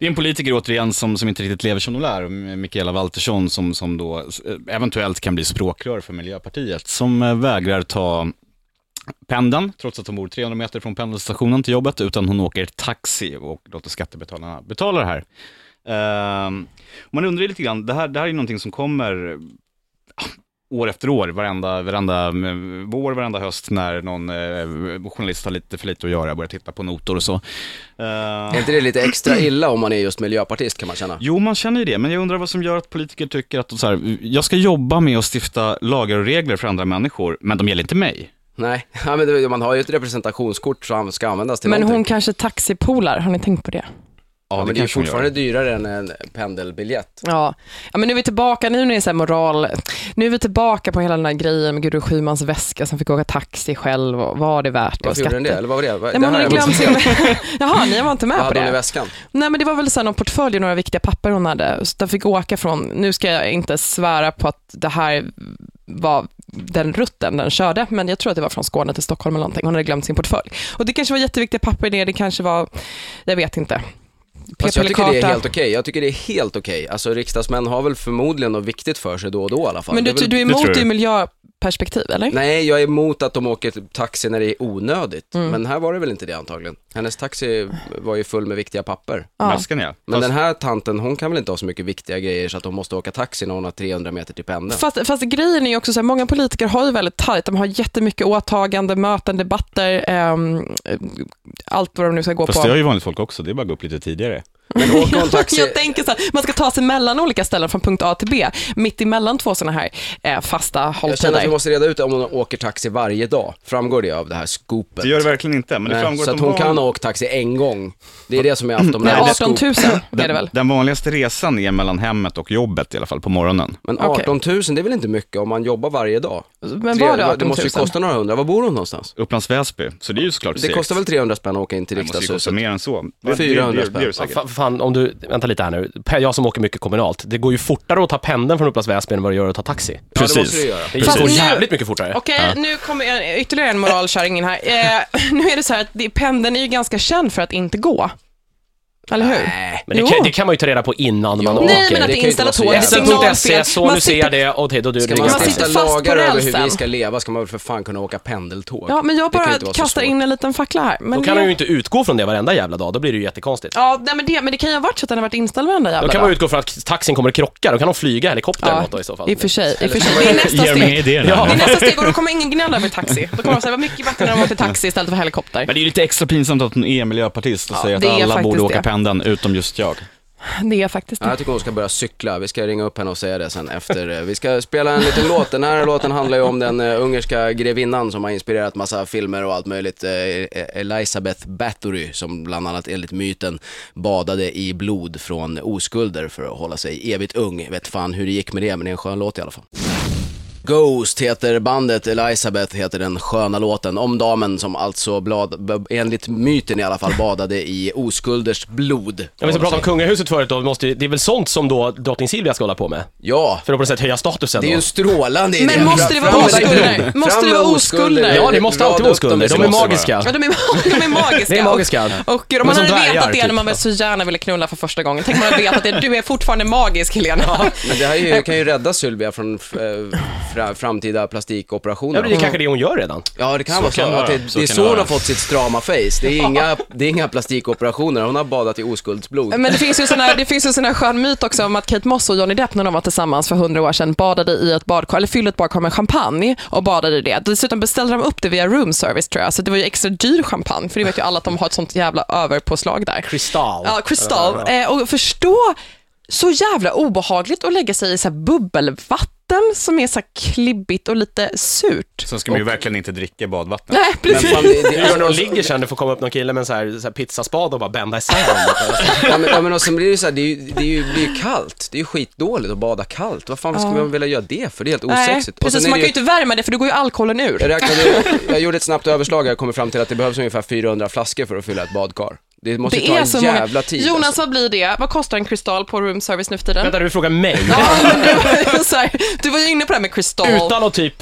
det är en politiker återigen som, som inte riktigt lever som de lär, Mikaela Valtersson, som, som då eh, eventuellt kan bli språkrör för Miljöpartiet, som eh, vägrar ta pendeln, trots att hon bor 300 meter från pendelstationen till jobbet, utan hon åker taxi och låter skattebetalarna betala det här. Uh, man undrar lite grann, det här, det här är någonting som kommer år efter år, varenda, varenda eh, vår, varenda höst när någon eh, journalist har lite för lite att göra, börjar titta på notor och så. Eh, Är inte det lite extra illa om man är just miljöpartist kan man känna? Jo, man känner ju det, men jag undrar vad som gör att politiker tycker att så här, jag ska jobba med att stifta lagar och regler för andra människor, men de gäller inte mig. Nej, ja, men man har ju ett representationskort som ska användas till Men någonting. hon kanske taxipolar, har ni tänkt på det? Ja, men det är fortfarande dyrare än en pendelbiljett. Ja. ja, men nu är vi tillbaka, nu när det är så här moral, nu är vi tillbaka på hela den här grejen med Gudrun Schymans väska som fick åka taxi själv och var det värt det? och Varför gjorde den det? Eller vad var det? Men hon här hade är- glömt sin... Jaha, ni var inte med Vad på hade hon i det? väskan? Nej, men det var väl så här någon portfölj och några viktiga papper hon hade. Så de fick åka från, nu ska jag inte svära på att det här var den rutten den körde, men jag tror att det var från Skåne till Stockholm eller någonting. Hon hade glömt sin portfölj. Och det kanske var jätteviktiga papper i det, det kanske var, jag vet inte. Fast jag tycker det är helt okej. Jag tycker det är helt okej. Alltså riksdagsmän har väl förmodligen något viktigt för sig då och då i alla fall. Men du, Det är väl... du är det emot jag. ur miljöperspektiv, eller? Nej, jag är emot att de åker taxi när det är onödigt. Mm. Men här var det väl inte det antagligen. Hennes taxi var ju full med viktiga papper. Ja. Men Fast- den här tanten, hon kan väl inte ha så mycket viktiga grejer så att hon måste åka taxi när hon har 300 meter till pendeln. Fast, fast grejen är ju också så här, många politiker har ju väldigt tajt, de har jättemycket åtagande, möten, debatter, ehm, allt vad de nu ska gå Fast på. det har ju vanligt folk också, det är bara att gå upp lite tidigare. Men hon taxi... Jag tänker så här, man ska ta sig mellan olika ställen från punkt A till B, mitt emellan två sådana här eh, fasta Jag känner att vi hålltider. måste reda ut om hon åker taxi varje dag. Framgår det av det här scoopet? Det gör det verkligen inte, men det Nej, framgår så att hon kan ha åkt taxi en gång. Det är det som är Nej, Aftonbladets 18 scoop. 000 är det den, väl? den vanligaste resan är mellan hemmet och jobbet i alla fall på morgonen. Men Okej. 18 000, det är väl inte mycket om man jobbar varje dag? Men var det 18 det 000? måste ju kosta några hundra. Var bor hon någonstans? Upplands Väsby, så det är ju såklart Det segt. kostar väl 300 spänn att åka in till Det måste ju kosta riksdagshuset? mer än så. Det är 400 det, det, det, det är det spänn. Fan, om du, vänta lite här nu. Jag som åker mycket kommunalt, det går ju fortare att ta pendeln från Upplands Väsby än vad det gör att ta taxi. Ja, det måste Precis. det göra. Det går jävligt mycket fortare. Okej, nu kommer ytterligare en moralkärring in här. Eh, nu är det så här att pendeln är ju ganska känd för att inte gå. Eller hur? Nej. Men det kan, det kan man ju ta reda på innan man åker. Nej, men att det det kan ju inte vara så installatören, jävla- det är SL.se, signalfel. så Man nu ser jag sitter- det, okej då du Ska man Man sitter fast på lagar över hur vi rälsen. ska leva ska man väl för fan kunna åka pendeltåg. Ja, men jag Det kan bara ju inte vara så kastar svårt. in en liten fackla här. Men Då kan det... man ju inte utgå från det varenda jävla dag, då blir det ju jättekonstigt. Ja, nej, men, det, men det kan ju ha varit så att den har varit inställd varenda jävla Då kan dag. man utgå från att taxin kommer att krocka, då kan de flyga helikopter eller Ja, något då i så fall. i och för sig. I och för sig. Det är nästa Ger mig steg. idéer. Det är nästa steg och då kommer ingen gnälla över taxi. Då kommer de säga, vad mycket bättre när de åkte taxi istället för helikopter. Men det är ju lite extra pinsamt att hon är miljöpartist och säger att det är alla faktiskt borde åka det. Pendeln, utom just jag. Det är faktiskt Ja, det. jag tycker hon ska börja cykla. Vi ska ringa upp henne och säga det sen efter. eh, Vi ska spela en liten låt. Den här låten handlar ju om den eh, ungerska grevinnan som har inspirerat massa filmer och allt möjligt. Eh, Elisabeth Bathory som bland annat enligt myten badade i blod från oskulder för att hålla sig evigt ung. Jag vet fan hur det gick med det, men det är en skön låt i alla fall. Ghost heter bandet, Elisabeth heter den sköna låten om damen som alltså blad, enligt myten i alla fall badade i oskulders blod. Om vi ska prata om kungahuset förut då, måste, ju- det är väl sånt som då drottning Silvia ska hålla på med? Ja, För att på något sätt höja statusen Det är ju en strålande idé. Men måste det vara oskulder? Måste det vara oskulder? Ja, det måste alltid vara oskulder, de är magiska. Ja, de är, de är magiska. Det är magiska. Och, om man hade vetat det typ. när man väl så gärna ville knulla för första gången. Tänk om man hade vetat det. Du är fortfarande magisk, Helena. Men det här är ju, kan ju rädda Sylvia från eh, fra, framtida plastikoperationer. Ja, men det är kanske det hon gör redan. Ja, det kan Så vara så. kan det Att det. Så det är så hon har fått sitt strama face. Det är inga, det är inga plastikoperationer. Hon har badat i oskuldsblod. Men det finns ju sån här, det finns ju en sån här skön myt också om att Kate Moss och Johnny Depp när de var tillsammans för hundra år sedan badade i ett badkar, eller fyllde ett badkar med champagne och badade i det. Dessutom beställde de upp det via room service tror jag, så det var ju extra dyr champagne, för det vet ju alla att de har ett sånt jävla överpåslag där. Kristall. Ja, Crystal. Eh, och förstå, så jävla obehagligt att lägga sig i så här bubbelvatten som är så här klibbigt och lite surt. Sen ska man ju verkligen inte dricka badvatten. Nej, Men precis. fan, det, det, alltså, när de ligger sen, det får komma upp någon kille med en så här, så här pizzaspad och bara bända isär ja, men, ja, men och sen blir det ju så här, det, är ju, det, är ju, det är ju kallt. Det är ju skitdåligt att bada kallt. Vad fan ska Ja. man vilja göra det för? Det är helt Nej, osexigt. Och precis, sen är man kan ju inte värma det för då går ju alkoholen ur. Jag räknade, jag gjorde ett snabbt överslag och jag kommer fram till att det behövs ungefär 400 flaskor för att fylla ett badkar. Det måste Det ta är en så jävla många. tid. Jonas, alltså. vad blir det? Vad kostar en kristall på room service nu för tiden? Vänta, du frågar mig? Ja, men du, så här, du var ju inne på det här med kristall. Utan att typ,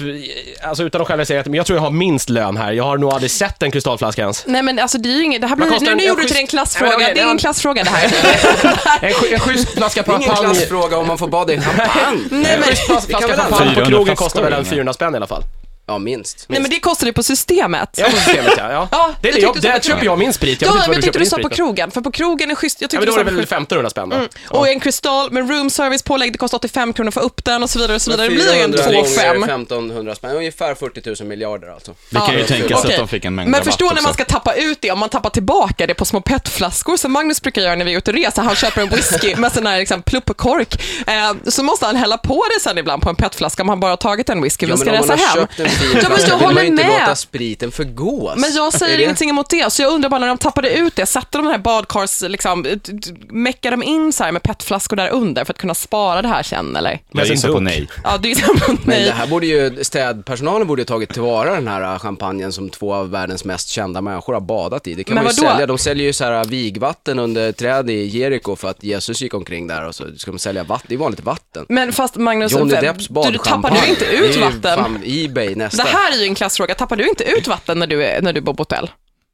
alltså utan att själv säga att, men jag tror jag har minst lön här. Jag har nog aldrig sett en kristallflaska ens. Nej men alltså det är ju inget, det här blir, nu, en- nu en gjorde du till schysst- en klassfråga, Nej, men okej, det är en men- klassfråga det här. En, sch- en schysst flaska Det är ingen champagne. klassfråga om man får bada i champagne. Nej men, Flaska Det kan väl champagne på 400 krogen kostar väl en eller? 400 spänn i alla fall. Ja, minst. nej men det kostar ju på systemet. Ja, på systemet ja. ja. Ja, det är det, jag, där köper krogen. jag min sprit. Jag Ja, vet inte men vad jag du tyckte du din sa sprit. på krogen, för på krogen är schysst. Jag Ja, tyckte men då du är det väl på 1500 spänn då? Mm. Och en kristall med room service pålägg, det kostar 85 kronor för upp den och så vidare och så vidare. Det blir ju en 400 gånger 2,5. 1500 spänn, ungefär 40 000 miljarder alltså. Det kan ju Ja, tänkas okej. att de fick en mängd Men förstå när man ska tappa ut det, om man tappar tillbaka det på små petflaskor som Magnus brukar göra när vi är ute och reser. Han köper en whisky med sån här liksom, pluppkork. Eh, så måste han hälla på det sen ibland på en petflaska om han bara har tagit en whisky Ja, men ska resa hem. Köpt en fin Ja, men jag håller ju inte med. låta spriten förgås. Men jag säger ingenting emot det, så jag undrar bara när de tappade ut det, satte de här badkars, liksom, meckade de in så här med petflaskor där under för att kunna spara det här sen eller? Jag gissar på nej. Ja, det är så Men nej. det här borde ju, städpersonalen borde ju tagit tillvara den här champagnen som två av världens mest kända människor har badat i. Det kan Men man ju vadå? sälja. De säljer ju så här vigvatten under träd i Jeriko för att Jesus gick omkring där och så ska de sälja vatten. Det är vanligt vatten. Men fast Magnus, Johnny Depps du, badchampagne. tappar du inte Det är ut ju vatten? Fan, Ebay nästa. Det här är ju en klassfråga, tappar du inte ut vatten när du, är, när du bor på hotell?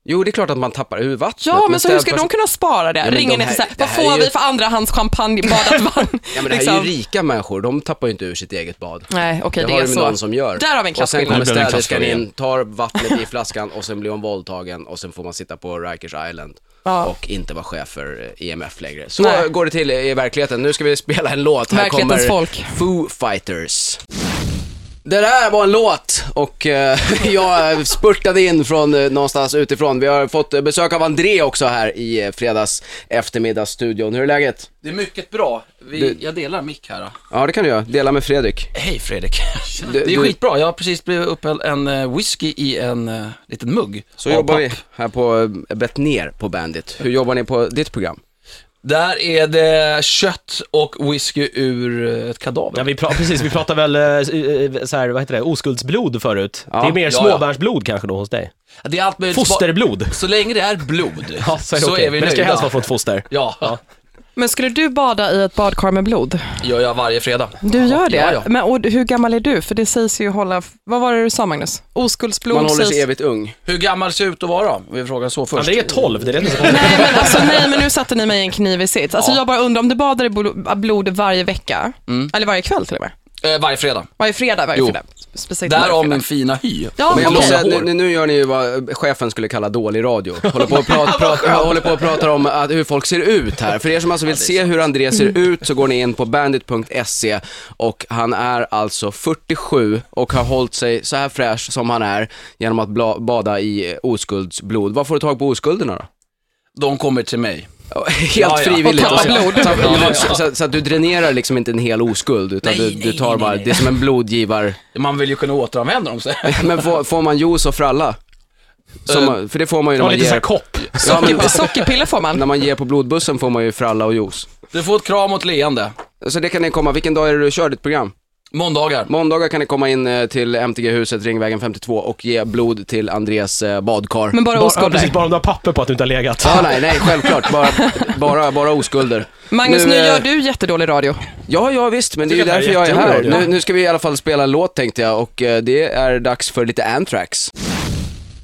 Jo, det är klart att man tappar ur vattnet. Ja, men så hur ska städperson- de kunna spara det? Ja, Ringer de ni till här- såhär, det vad får är ju- vi för andrahands champagne, badat vatten? Ja, men det här är Liksom. ju rika människor. De tappar ju inte ur sitt eget bad. Nej, okej, det det har är de så. någon som gör. Där har vi en Och sen klasskillnad. kommer det städerskan in, tar vattnet i flaskan och sen blir hon våldtagen och sen får man sitta på Rikers Island. Ja. Och inte vara chef för eh, EMF längre. Så Nej. går det till i verkligheten. Nu ska vi spela en låt. Här kommer folk. Foo Fighters. Det där var en låt och eh, jag spurtade in från eh, någonstans utifrån. Vi har fått eh, besök av André också här i eh, fredags eftermiddagsstudion. Hur är läget? Det är mycket bra. Vi, Du- Jag delar mick här. Då. Ja, det kan du göra. Dela med Fredrik. Hej Fredrik. Det är du- skitbra. Jag har precis blivit upphälld en eh, whisky i en liten mugg. Så av jobbar papp. vi här på eh, Betnér på Bandit. Hur jobbar ni på ditt program? Där är det kött och whisky ur eh, ett kadaver. Ja, vi pra- precis, vi pratar väl eh, eh, så här, vad heter det, oskuldsblod förut. Ja. det är mer Ja, småbarnsblod kanske då hos dig. det är allt möjligt. Fosterblod. Så länge det är blod Ja, så är det okej. är vi Men det ska nöjda. helst vara från ett foster. Ja. Men skulle du bada i ett badkar med blod? Gör jag varje fredag. Du gör det? Ja, ja. Men och hur gammal är du? För det sägs ju hålla, vad var det du sa Magnus? Oskuldsblod Man håller sig evigt ung. Hur gammal ser ut att vara? Vi frågar så först. André är 12, det är det som är Nej men, alltså, nej men nu satte ni mig i en knivig sits. Alltså jag bara undrar om du badar i blo- blod varje vecka, eller varje kväll till och med? Eh, varje fredag. Varje fredag, varje Jo. fredag. Specifikt varje Därav fredag. min fina hy. Ja, Men jag måste säga, nu, nu gör ni ju vad chefen skulle kalla dålig radio. Håller på och, prat, prat, håller på och pratar om att, hur folk ser ut här. För er som alltså vill se hur André ser ut så går ni in på bandit.se och han är alltså 47 och har hållit sig så här fräsch som han är genom att bla, bada i eh, oskuldsblod. Var får du tag på oskulderna då? De kommer till mig. Helt Ja, ja. frivilligt. Och blod. Så, Ja, så, så att du dränerar liksom inte en hel oskuld utan Nej, du, du tar nej, bara, nej. det är som en blodgivar. Man vill ju kunna återanvända dem sen. Men får, får man juice och fralla? Som, man- för det får man ju när man lite såhär ger, kopp. ja, men, Sockerpiller får man. när man ger på blodbussen får man ju fralla och juice. Du får ett kram och ett leende. Så det kan ni komma, vilken dag är det du kör ditt program? Måndagar. Måndagar kan ni komma in eh, till MTG-huset, Ringvägen 52 och ge blod till Andres eh, badkar. Men bara Bara, ja, oskulder. precis, bara om du har papper på att du inte har legat. Ja, nej, nej, självklart. Bara, bara, bara oskulder. Magnus, Nu, nu eh, gör du jättedålig radio. Ja, ja visst, men det är ju därför jag är är här. Nu, nu ska vi i alla fall spela en låt tänkte jag och det är dags för lite Anthrax.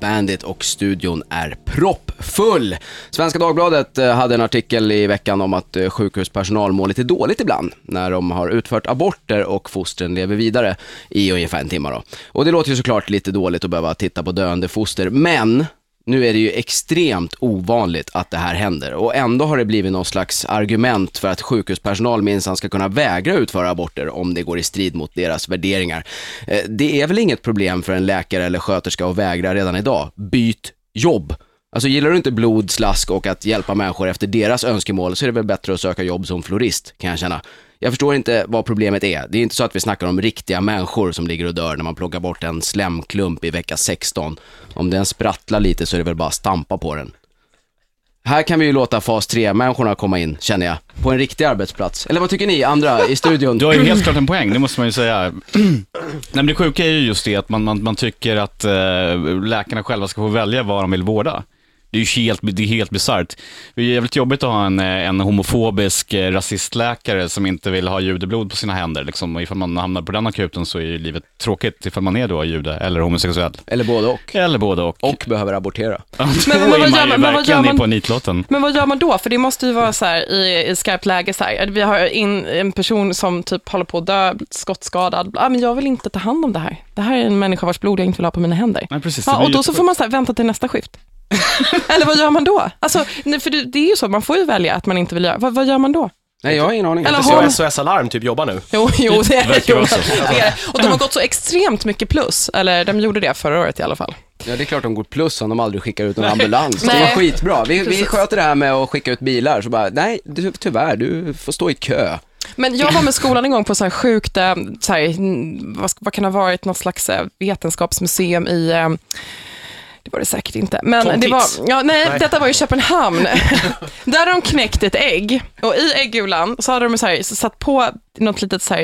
Bandit och studion är proppfull. Svenska Dagbladet eh, hade en artikel i veckan om att eh, sjukhuspersonal mår lite dåligt ibland när de har utfört aborter och fostren lever vidare i ungefär en timme då. Och det låter ju såklart lite dåligt att behöva titta på döende foster, men nu är det ju extremt ovanligt att det här händer och ändå har det blivit någon slags argument för att sjukhuspersonal minsann ska kunna vägra utföra aborter om det går i strid mot deras värderingar. Eh, det är väl inget problem för en läkare eller sköterska att vägra redan idag. Byt jobb. Alltså gillar du inte blod, slask och att hjälpa människor efter deras önskemål så är det väl bättre att söka jobb som florist, kan jag känna. Jag förstår inte vad problemet är. Det är inte så att vi snackar om riktiga människor som ligger och dör när man plockar bort en slemklump i vecka 16. Om den sprattlar lite så är det väl bara att stampa på den. Här kan vi ju låta fas 3-människorna komma in, känner jag, på en riktig arbetsplats. Eller vad tycker ni andra i studion? Du har ju helt klart en poäng, det måste man ju säga. Nej, men det sjuka är ju just det att man, man, man tycker att eh, läkarna själva ska få välja vad de vill vårda. Det är ju helt, det är helt bisarrt. Det är jävligt jobbigt att ha en, en homofobisk eh, rasistläkare som inte vill ha judeblod på sina händer. Liksom. Och ifall man hamnar på den akuten så är ju livet tråkigt ifall man är då jude eller homosexuell. Eller både och. Eller både och. Och behöver abortera. Men vad gör man ju man- men vad verkligen gör man- i på nitlåten. Men vad gör man då? För det måste ju vara så här i, i skarpt läge så här. Vi har in en person som typ håller på att dö, skottskadad. Ah, men jag vill inte ta hand om det här. Det här är en människa vars blod jag inte vill ha på mina händer. Nej, precis. Ja, och då så får man så här, vänta till nästa skift. Eller vad gör man då? Alltså, nej, för det, det är ju så, man får ju välja att man inte vill göra. Vad, vad gör man då? Nej, jag har ingen aning. Eller Jag har- SOS Alarm typ jobbar nu. Jo, jo det är det. Jo, är. Och de har gått så extremt mycket plus. Eller de gjorde det förra året i alla fall. Ja, det är klart de går plus om de aldrig skickar ut någon ambulans. Det var Nej. skitbra. Vi, vi sköter det här med att skicka ut bilar, så bara, nej, du, tyvärr, du får stå i kö. Men jag var med skolan en gång på så här sjukt, eh, så här, vad, vad kan ha varit, något slags eh, vetenskapsmuseum i eh, det var det säkert inte. Men Tom det var, ja, nej, Nej. detta var i Köpenhamn. Där hade de knäckt ett ägg och i äggulan så hade de så här, satt på något litet så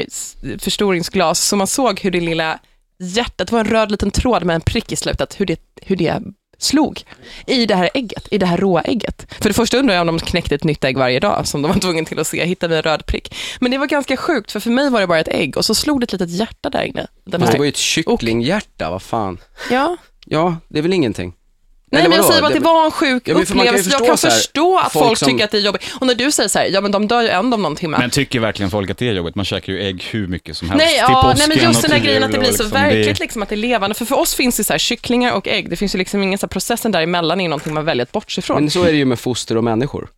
förstoringsglas så man såg hur det lilla hjärtat, det var en röd liten tråd med en prick i slutet, hur det, hur det slog i det här ägget, i det här råa ägget. För det första undrar jag om de knäckte ett nytt ägg varje dag som de var tvungna till att se, hitta med en röd prick. Men det var ganska sjukt, för för mig var det bara ett ägg och så slog det ett litet hjärta där inne. Den Fast det var ju ett kycklinghjärta, vad fan. Ja. Ja, det är väl ingenting. Nej, Eller men jag säger bara att det var en sjuk Ja, men för man kan ju upplevelse. jag förstå kan så här, förstå att folk folk, som- tycker att det är jobbigt. Och när du säger så här, ja men de dör ju ändå om någon timme. Men tycker verkligen folk att det är jobbigt? Man käkar ju ägg hur mycket som helst. Nej, till ja, nej, påsken men just och den här till grejen att det blir så liksom, verkligt det- liksom att det är levande. För för oss finns det så här kycklingar och ägg, det finns ju liksom ingen så här processen däremellan är någonting man väljer att bortse ifrån. Men så är det ju med foster och människor.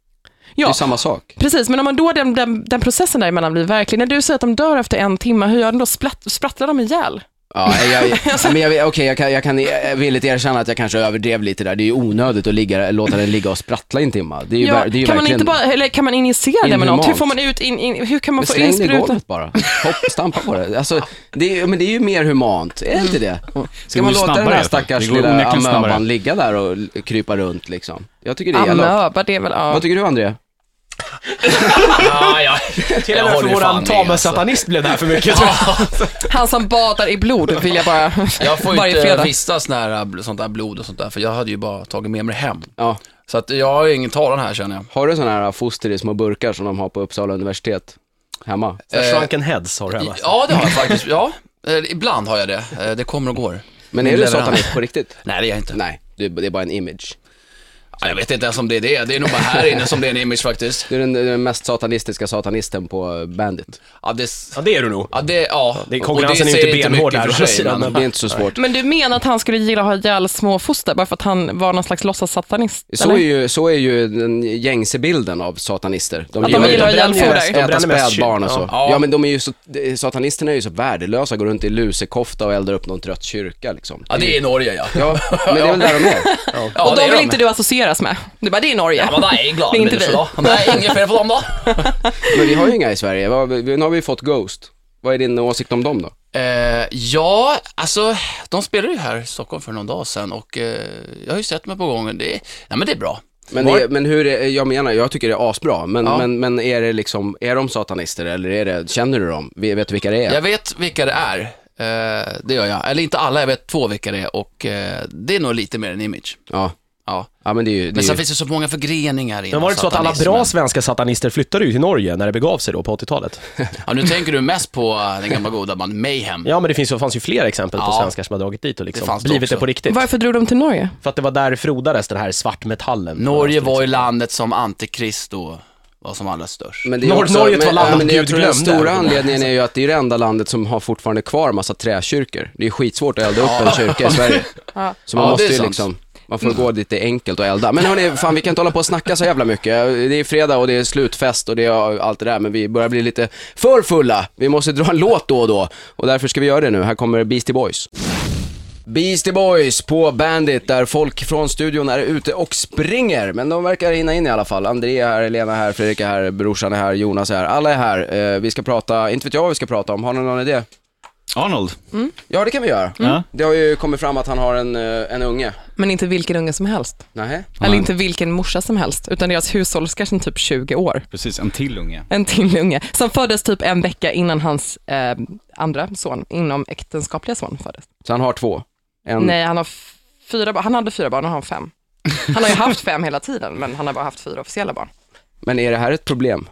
Det är ja, ju samma sak. precis. Men om man då den, den, den processen däremellan blir verklig, när du säger att de dör efter en timme, hur gör de då? Splatt, sprattlar de ihjäl? Ja, jag, jag, men jag, okej, jag kan, jag kan villigt erkänna att jag kanske överdrev lite där. Det är ju onödigt att ligga, låta den ligga och sprattla i en timme. Det är ju, Ja, det är ju kan man inte bara, eller kan man injicera det med något? Hur får man ut, in, in, hur kan man Men få släng in det i sprutan? golvet bara. Hopp, stampa på det. Alltså, det är, men det är ju mer humant, är det inte det? Ska Det man låta den här stackars lilla amöban ligga där och krypa runt liksom? Jag tycker det är. Amöba, det är väl, ja. Vad tycker du André? Ja, ja. Till och med för våran tame alltså. satanist blev det här för mycket. Han som badar i blod vill jag bara Jag får ju varje inte fredag. vistas nära bl- sånt där blod och sånt där, för jag hade ju bara tagit med mig det hem. Ja. Så att jag har ju ingen talan här känner jag. Har du sådana här foster i små burkar som de har på Uppsala universitet? Hemma? Så här Eh, Shrunken heads har du hemma. Ja, det har jag faktiskt. Ja, eh, ibland har jag det. Eh, Det kommer och går. Men är du leverans. satanist på riktigt? Nej, det är jag inte. Nej, det är det är bara en image. Ja, Jag vet inte ens om det är det. Det är nog bara här inne som det är en image faktiskt. Du är den, den mest satanistiska satanisten på Bandit. Ja, det, Ja, det är du nog. ja, det, ja. Det- konkurrensen är säger inte benhård där, för sig, men- Det är inte så svårt. Men du menar att han skulle gilla att ha ihjäl små foster bara för att han var någon slags låtsas-satanist? Så är, ju, så är ju den gängse bilden av satanister. De Att de ju- gillar att ju de äta spädbarn och så. Ja. Ja. men de är ju så, de- satanisterna är ju så värdelösa, går runt i lusekofta och eldar upp någon trött kyrka liksom. Ja, det är i Norge ja. Ja, men det är väl där de är. Ja, och det de vill inte de. du associeras med? Du bara, det är Norge. Ja, men nej, glad Det är inte människor vi. då. Nej, inget fel på dem då. Men vi har ju inga i Sverige. Nu har vi fått Ghost. Vad är din åsikt om dem då? Eh, ja, alltså, de spelade ju här i Stockholm för någon dag sedan och eh, jag har ju sett mig på gången. Det är, nej, men det är bra. Men, Var- är, men hur är, jag menar, jag tycker det är asbra, men, Ja. men, men är det liksom, är de satanister eller är det, känner du dem? Vi- Vet du vilka det är? Jag vet vilka det är. Eh, det gör jag. Eller inte alla, jag vet två vilka det är och eh, det är nog lite mer en image. Ja. Ja. Ja men det är ju, det Men sen ju finns det så många förgreningar inom Men var det inte så att alla bra svenska satanister flyttade ju till Norge när det begav sig då på 80-talet? Ja, nu tänker du mest på eh, den gamla goda man Mayhem. Ja, men det finns ju, fanns ju fler exempel på Ja. svenskar som har dragit dit och Det liksom fanns det blivit också. det på riktigt. Varför drog de till Norge? För att det var där frodades den här svartmetallen. Norge var ju landet som antikrist då var som allra störst. Men det också, Norge var landet ja, men det- jag Gud tror den glömde. stora anledningen är ju att det är det enda landet som har fortfarande kvar massa träkyrkor. Det är skitsvårt att elda upp en kyrka i Sverige. Så man Ja, måste det är ju sant. liksom, man får gå dit det är enkelt att elda. Men hörni, fan vi kan inte hålla på och snacka så jävla mycket. Det är fredag och det är slutfest och det är allt det där, men vi börjar bli lite för fulla. Vi måste dra en låt då och då. Och därför ska vi göra det nu. Här kommer Beastie Boys. Beastie Boys på Bandit där folk från studion är ute och springer. Men de verkar hinna in i alla fall. André är här, Lena är här, Fredrik är här, brorsan är här, Jonas är här. Alla är här. Eh, vi ska prata, inte vet jag vad vi ska prata om. Har ni någon idé? Arnold. Ja, det kan vi göra. Ja. Det har ju kommit fram att han har en, eh, en unge. Men inte vilken unge som helst. Nähä? Eller inte vilken morsa som helst, utan deras hushållerska sedan typ 20 år. Precis, en till unge. En till unge, som föddes typ en vecka innan hans eh, andra son, inom äktenskapliga son föddes. Så han har två. En, Nej, han har fyra barn. Han hade fyra barn och har fem. Han har ju haft fem hela tiden, men han har bara haft fyra officiella barn. Men är det här ett problem?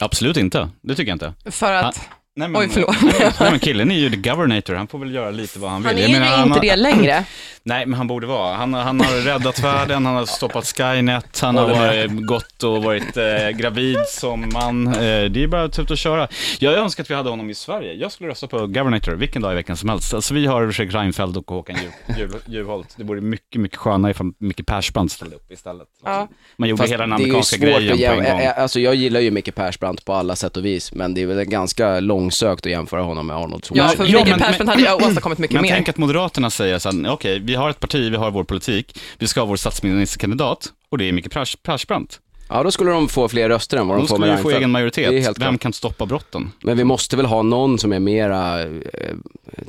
Absolut inte, det tycker jag inte. För att, Nej, men, Oj, förlåt. Nej, men killen är ju the governator, han får väl göra lite vad han vill. han är ju menar, inte har- det längre. Nej, men han borde vara. Han, han har räddat världen, han har stoppat Skynet, han har varit, gått och varit eh, gravid som man. Eh, det är bara att ut och köra. Jag önskar att vi hade honom i Sverige. Jag skulle rösta på Governator vilken dag i veckan som helst. Alltså vi har Fredrik Reinfeldt och Håkan Juh- Juh- Juholt. Det vore mycket, mycket skönare ifall Micke Persbrandt ställde upp istället. Ja. Man gjorde Fast hela den det är ju amerikanska svårt grejen på en gång. Alltså jag gillar ju Micke Persbrandt på alla sätt och vis, men det är väl ganska långsökt att jämföra honom med Arnold Ja, Schwarzenegger. för Ja, Mikael men- Persbrandt hade ju åstadkommit mycket Men mer. tänk att Moderaterna säger så här, okej, vi har ett parti, vi har vår politik, vi ska ha vår statsministerkandidat och det är Micke Pers- Persbrandt. Ja, då skulle de få fler röster än vad de får skulle med få Reinfeldt. egen Det är majoritet. helt Vem klart. kan stoppa brotten? Men vi måste väl ha någon som är mera eh,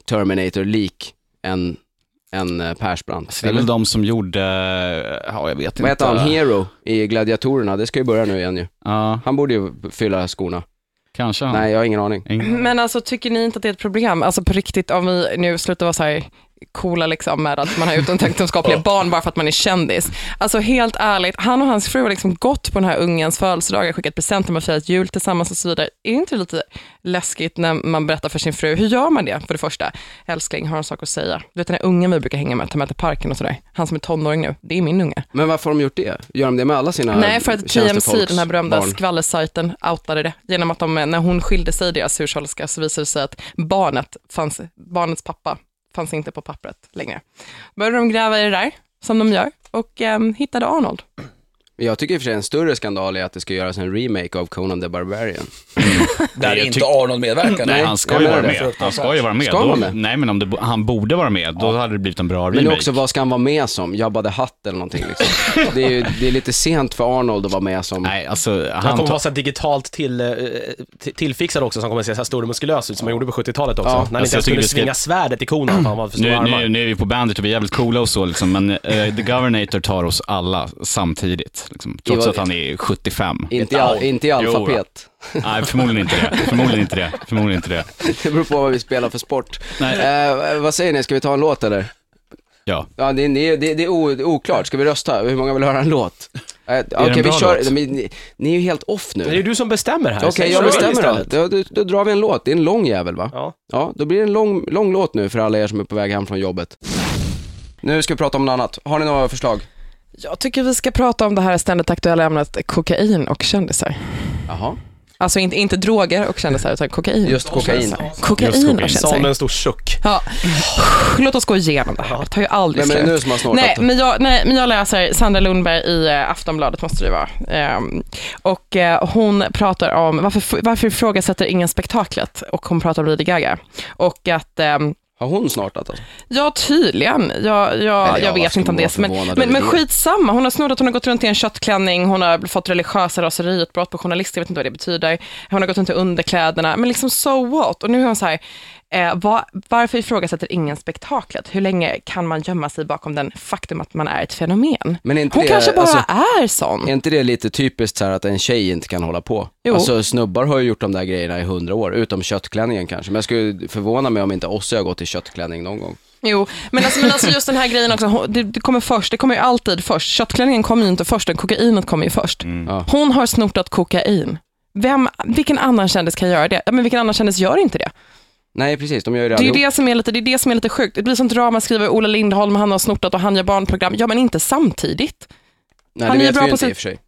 Terminator-lik än, än eh, Persbrandt. Så det är väl de som gjorde, ja jag vet inte. Vad heter han? Hero i Gladiatorerna. Det ska ju börja nu igen ju. Ja, Han borde ju fylla skorna. Kanske han. Nej, jag har ingen aning. Ingen- Men alltså tycker ni inte att det är ett problem? Alltså på riktigt, om vi nu slutar vara så här coola liksom med att man har utomäktenskapliga barn bara för att man är kändis. Alltså helt ärligt, han och hans fru har liksom gått på den här ungens födelsedagar, skickat presenter, man firat jul tillsammans och så vidare. Är inte det lite läskigt när man berättar för sin fru, hur gör man det för det första? Älskling, har en sak att säga. Du vet den här ungen vi brukar hänga med, ta med till parken och sådär. Han som är tonåring nu, det är min unge. Men varför har de gjort det? Gör de det med alla sina Nej, för att TMC, den här berömda barn? skvallersajten, outade det. Genom att de, när hon skilde sig deras hushållerska så visade det sig att barnet fanns, barnets pappa fanns inte på pappret längre. Började de gräva i det där, som de gör, och eh, hittade Arnold. Jag tycker i och för sig en större skandal är att det ska göras en remake av Conan the Barbarian. Där jag inte tyck- Arnold medverkar. Nej, Nej, han ska ju vara med. Han ska ju vara med. Ska han Då, vara med? Nej, men om det, han borde vara med, då hade det blivit en bra Men remake. också vad ska han vara med som? Jabba the Hutt eller någonting liksom. det, är ju, det är lite sent för Arnold att vara med som... Nej, alltså Han han kommer vara så digitalt till, eh, till, tillfixad också, som kommer att se så här stor och muskulös ut som man gjorde på 70-talet också. Ja, när han alltså, inte vi ska- svinga svärdet i konan för han var för stora Nu, armar. nu, nu är vi på Bandit och vi är jävligt coola och så liksom, men eh, The Governator tar oss alla samtidigt. Liksom, trots att han är 75. Inte i, al- inte i Jo, alfabet. Nej, förmodligen inte det. Förmodligen inte det. Förmodligen inte det. Det beror på vad vi spelar för sport. Nej. Eh, vad säger ni, ska vi ta en låt eller? Ja. Ja, det, det, det, det är o, oklart. Ska vi rösta? Hur många vill höra en låt? Eh, Okej, en vi kör. ni, ni är ju helt off nu. Det är ju du som bestämmer här. Okej, Säg jag bestämmer då. Då, då. Då drar vi en låt. Det är en lång jävel va? Ja. Ja, då blir det en lång, lång låt nu för alla er som är på väg hem från jobbet. Nu ska vi prata om något annat. Har ni några förslag? Jag tycker vi ska prata om det här ständigt aktuella ämnet kokain och kändisar. Jaha. Alltså inte, inte droger och kändisar, utan kokain. Just kokain. Just Kokain kokain. och Som kändisar. en stor suck. Ja. Låt oss gå igenom det här. Det tar ju aldrig Vem är det nu som har snortat? Nej men, jag, nej, men jag läser Sandra Lundberg i eh, Aftonbladet, måste det vara. Ehm, och eh, hon pratar om, varför, varför ifrågasätter ingen spektaklet? Och hon pratar om Lady Gaga. Och att, ehm, Har hon snortat alltså? ja tydligen, jag, jag, jag varför vet inte om det. Men, men, men skitsamma, hon har snurrat, hon har gått runt i en köttklänning, hon har fått religiösa raseriutbrott på journalister, jag vet inte vad det betyder. Hon har gått runt i underkläderna, men liksom so what? Och nu är hon så här, Eh, va- varför ifrågasätter ingen spektaklet? Hur länge kan man gömma sig bakom den faktum att man är ett fenomen? Men är inte Hon det, kanske bara alltså, är sån. Är inte det lite typiskt så här att en tjej inte kan hålla på? Jo. Alltså snubbar har ju gjort de där grejerna i hundra år, utom köttklänningen kanske. Men jag skulle förvåna mig om inte Ossi har gått i köttklänning någon gång. Jo, men alltså, men alltså just den här grejen också, det, det kommer först, det kommer ju alltid först. Köttklänningen kommer ju inte först, utan kokainet kommer ju först. Ja. Hon har snortat kokain. Vem, vilken annan kändis kan göra det? Men vilken annan kändis gör inte det? Nej precis, de gör ju det Det är det som är lite, det är det som är lite sjukt. Det blir sånt drama, skriver Ola Lindholm, han har snortat och han gör barnprogram. Ja, men inte samtidigt. Nej han det vet bra vi på inte i och för sig.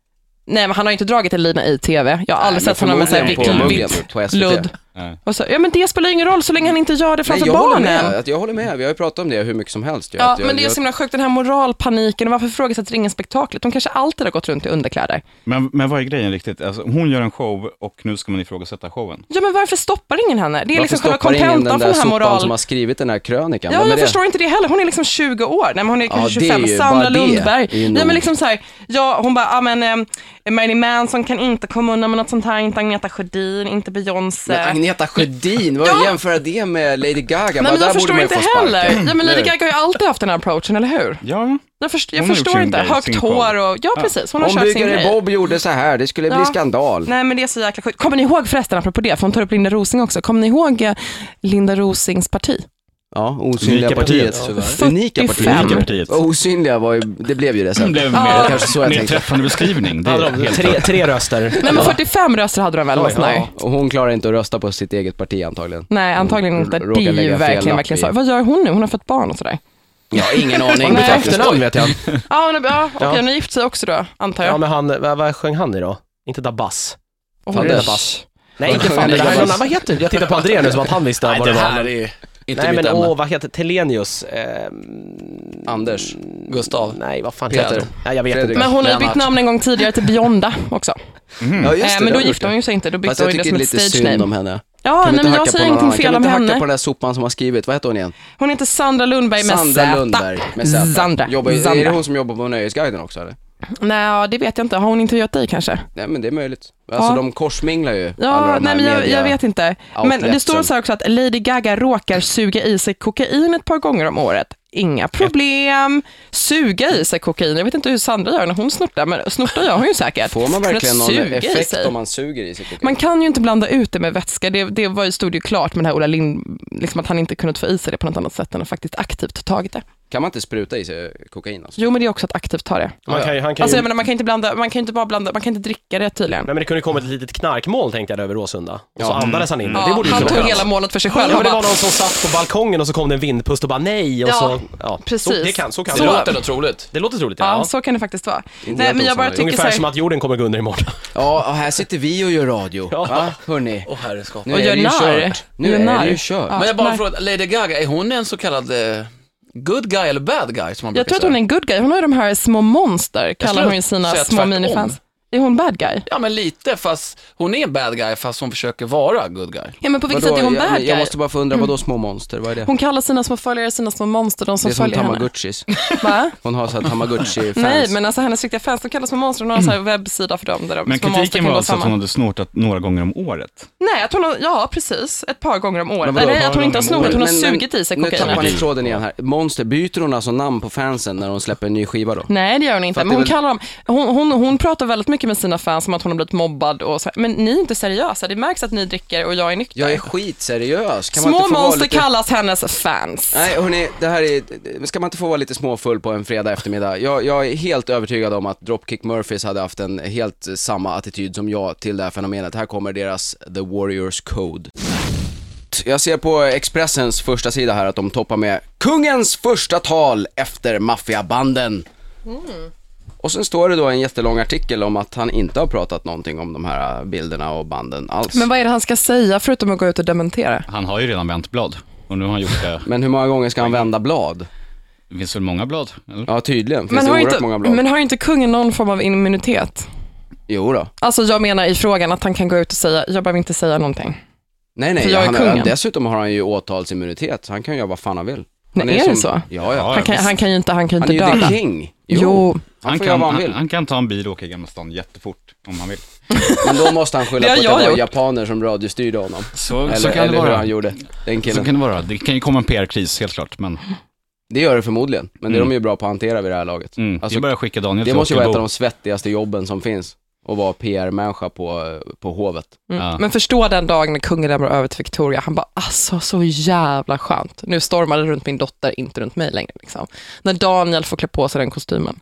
Nej, men han har inte dragit en lina i TV. Jag har aldrig sett honom med så här förmodligen på vitt, ludd. Nej. Och så, ja, men det spelar ingen roll så länge han inte gör det Nej, framför jag håller med, barnen. att jag håller med. Vi har ju pratat om det hur mycket som helst. Ja, jag, men det är så himla sjukt, den här moralpaniken och varför ifrågasätter ingen spektaklet? De kanske alltid har gått runt i underkläder. Men, men vad är grejen riktigt? Alltså, hon gör en show och nu ska man ifrågasätta showen. Ja, men varför stoppar ingen henne? Det är Varför liksom själva kontentan från den här moral... som har skrivit den här krönikan? Ja, Vem jag det? förstår inte det heller. Hon är liksom 20 år. Nej, men hon är Ja, kanske är 25. ju- Sandra Lundberg. Ja, men liksom så här, ja, hon bara, ja men eh, Marilyn Manson kan inte komma undan med något sånt här, inte Agneta Sjödin, inte Beyoncé. Agneta Sjödin, vad Ja. jämför det med Lady Gaga? Nej, men jag förstår inte heller. Ja, men Lady. Gaga har ju alltid haft den här approachen, eller hur? Ja, Jag, först, jag Hon förstår inte. Högt sin hår och, ja precis, hon har kört sin grej. Bob gjorde så här, det skulle bli Ja. skandal. Nej men det är så jäkla sjukt. Kommer ni ihåg förresten, apropå det, för hon tar upp Linda Rosing också. Kommer ni ihåg eh, Linda Rosings parti? Ja, osynliga Unika partiet. partiet. tyvärr. Unika 45. partiet. Unika partiet. Osynliga var ju, det blev ju det det sen. blev Ja. mer, Kanske så jag mer tänkte. träffande beskrivning. Det är helt tre, tre röster. Nej men 45 röster hade de väl? Oj, ja. Och hon klarar inte att rösta på sitt eget parti antagligen. Nej, antagligen Hon inte. råkar Det är ju fel verkligen, lapp verkligen i- så. Vad gör hon nu? Hon har fått barn och sådär. Ja, ingen aning. Hon efternamn vet jag. Ja, men, ja okej, Ja. hon har gift sig också då, antar jag. Ja, men han, vad, vad sjöng han i då? Inte Dabas? och hon det är Dabas. Nej, inte fan. Det här är vad heter det? Jag tittar på André nu som att han visste vad det var. är inte Nej men ämne. åh, vad heter Telenius? Eh, Anders. Gustav. nej, vad fan Peter. heter? Nej, jag vet Fredrik. inte. Men hon har bytt namn en gång tidigare till Bionda också. Ja, Eh, det men har då jag gifte hon ju sig inte, då bytte hon jag ju det tycker som lite ett synd stage om name. henne. Ja, Kan vi nej inte men jag säger ingenting fel Kan om vi inte hacka henne. på den där sopan som har skrivit, vad heter hon igen? Hon heter Sandra Lundberg med Sandra Z. Lundberg med Z. Sandra. Jobbar, är Sandra. det hon som jobbar på Nöjesguiden också eller? Nej, det vet jag inte. Har hon intervjuat dig kanske? Nej men det är möjligt. Alltså Ja. de korsminglar ju Ja, nej men jag, jag vet inte. Men det står så här också att Lady Gaga råkar suga i sig kokain ett par gånger om året. Inga problem. Suga i sig kokain. Jag vet inte hur Sandra gör när hon snortar, men snortar gör hon ju säkert. Får man verkligen någon effekt om man suger i sig kokain? Man kan ju inte blanda ut det med vätska. Det, det var ju, stod ju klart med det här Ola Lind, liksom att han inte kunnat få i sig det på något annat sätt än att faktiskt aktivt tagit det. Kan man inte spruta i sig kokain alltså? Jo, men det är också att aktivt ta det. Man kan, ju- han kan Alltså ju, jag menar, man kan inte blanda, man kan inte bara blanda, man kan inte dricka det tydligen. Nej men det kunde komma ett litet knarkmål tänkte jag över Råsunda. Och så Ja. andades han in det. det Ja, borde ju han tog hela målet för sig Ja, själv. men Han det var någon som satt på balkongen och så kom det en vindpust och bara nej och Ja, så, ja. precis. Så, det kan, så kan Det det låter vara. nog troligt. Det låter troligt ja. ja, ja. så kan det faktiskt vara. Nej, men jag bara tycker så Ungefär här, som att jorden kommer gå under imorgon. Ja, och här sitter vi och gör radio. Ja. Va, hörni? Åh herreskap. Nu Och är gör det ju narr. kört. Nu är det ju kört. Ja. Men jag bara frågar, Lady Gaga, är hon en så kallad eh, good guy eller bad guy som man Jag brukar tror att hon är säga? en good guy. Hon har ju de här små monster, kallar skulle hon ju sina säga små tvärtom. minifans. Är hon bad guy? Ja, men lite, fast hon är en bad guy fast hon försöker vara good guy. Ja, men på vilket Vadå? sätt är hon jag, bad jag guy? måste bara få undra, vadå små monster? Vad är det? Hon kallar sina små följare sina små monster, de som det är som följer henne. tamagotchis. Va? Hon har så här tamagotchi-fans. Nej, men alltså hennes riktiga fans, de kallas små monster, hon har en sån här webbsida för dem där de Men små monster kritiken kan var alltså att hon hade snortat några gånger om året. Nej, att hon har, ja precis, ett par gånger om året. Eller att hon inte har snorat, hon har Men- sugit i sig Nu tappar ni kokainet. tråden igen här. Monster, byter hon alltså namn på fansen när hon släpper en ny skiva då? Nej, det gör hon inte. Men hon, kallar dem, hon pratar väldigt mycket med sina fans om att hon har blivit mobbad och så. här. Men ni är inte seriösa. Det märks att ni dricker och jag är nykter. Jag är skitseriös. Kan man Små inte få vara monster lite... kallas hennes fans. Nej hörni, det här är, ska man inte få vara lite småfull på en fredag eftermiddag? Jag, jag är helt övertygad om att Dropkick Murphys hade haft en helt samma attityd som jag till det här fenomenet. Här kommer deras The Warriors Code. Jag ser på Expressens första sida här att de toppar med Kungens första tal efter maffiabanden. Och sen står det då en jättelång artikel om att han inte har pratat någonting om de här bilderna och banden alls. Men vad är det han ska säga förutom att gå ut och dementera? Han har ju redan vänt blad. Och nu har han gjort det. Men hur många gånger ska han vända blad? Det finns väl många blad? Eller? Ja tydligen, finns Men det har, inte, många blad. men har inte kungen någon form av immunitet? Jo då. Alltså jag menar i frågan att han kan gå ut och säga, jag behöver inte säga någonting. Nej, nej, är han, kungen. dessutom har han ju åtalsimmunitet, så han kan göra vad fan han vill. Han är det som- så? Ja, ja. Han kan, han kan ju inte, han kan ju Han är inte ju döda. the king. Jo, Han Han kan, han han, vill. han kan ta en bil och åka i Gamla stan jättefort om han vill. Men då måste han skylla Det på att det var gjort. japaner som radiostyrde honom. Så, Eller, så kan eller det hur vara. han gjorde. Den Så killen. kan det vara. Det kan ju komma en PR-kris, helt klart. Men Det gör det förmodligen, men det är Mm. de ju bra på att hantera vid det här laget. mm, Alltså, vi börjar skicka Daniel det måste ju vara ett av de svettigaste jobben som finns. Att vara PR-människa på, på hovet. Mm. Ja. Men förstå den dagen när kungen lämnar över till Victoria, han bara, alltså så jävla skönt. Nu stormar det runt min dotter, inte runt mig längre. Liksom. När Daniel får klä på sig den kostymen.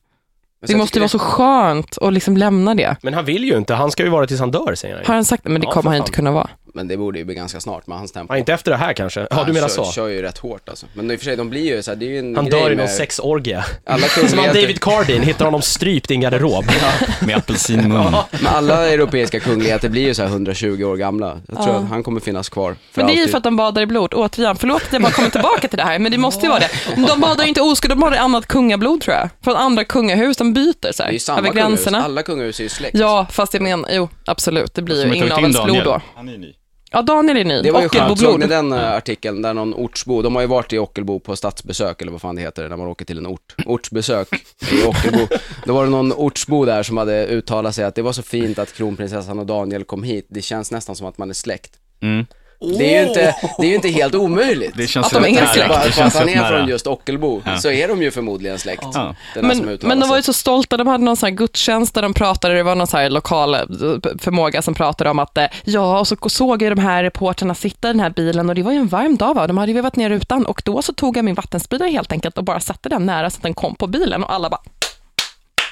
Men Det måste vara så skönt att liksom lämna det. Men han vill ju inte, han ska ju vara tills han dör säger han ju. Har han sagt det? Men det Ja, kommer han fan. inte kunna vara. Men det borde ju bli ganska snart med hans tempo. Ja, inte efter det här kanske. Ja, du menar han kör, så. ju rätt hårt alltså. Men i och för sig, de blir ju så här, det är ju en Han grej dör i någon med sexorgie. alla Som han. David Cardin hittar honom strypt i en garderob. Med apelsinmun. Men alla europeiska kungligheter blir ju så här 120 år gamla. Jag tror Ja. att han kommer finnas kvar Men det är ju alltid. för att de badar i blod. Återigen, förlåt att jag bara kommer tillbaka till det här, men det måste ju vara det. De badar ju inte oskuld, de badar i annat kungablod tror jag. Från andra kungahus, de byter så Det är här, ju samma över kungahus. gränserna. Alla kungahus är ju släkt. Ja, fast jag menar, jo, absolut, det blir ju har tagit in inavelsblod Daniel. då. Han är ny. Ja, Daniel är ny. Det var ju skönt, såg ni den uh, artikeln där någon ortsbo, de har ju varit i Ockelbo på stadsbesök eller vad fan det heter när man åker till en ort, ortsbesök i Ockelbo. Då var det någon ortsbo där som hade uttalat sig att det var så fint att kronprinsessan och Daniel kom hit, det känns nästan som att man är släkt. Mm. Det är ju inte, det är ju inte helt omöjligt. Det känns Att de är släkt. Bara Det för att han är från just Ockelbo, Ja. så är de ju förmodligen släkt. Ja. Men, men de var ju så stolta, de hade någon sån här gudstjänst där de pratade, det var någon sån här lokal eh, förmåga som pratade om att, eh, ja, och så såg jag de här reporterna sitta i den här bilen och det var ju en varm dag va, de hade ju vevat ner rutan och då så tog jag min vattenspridare helt enkelt och bara satte den nära så att den kom på bilen och alla bara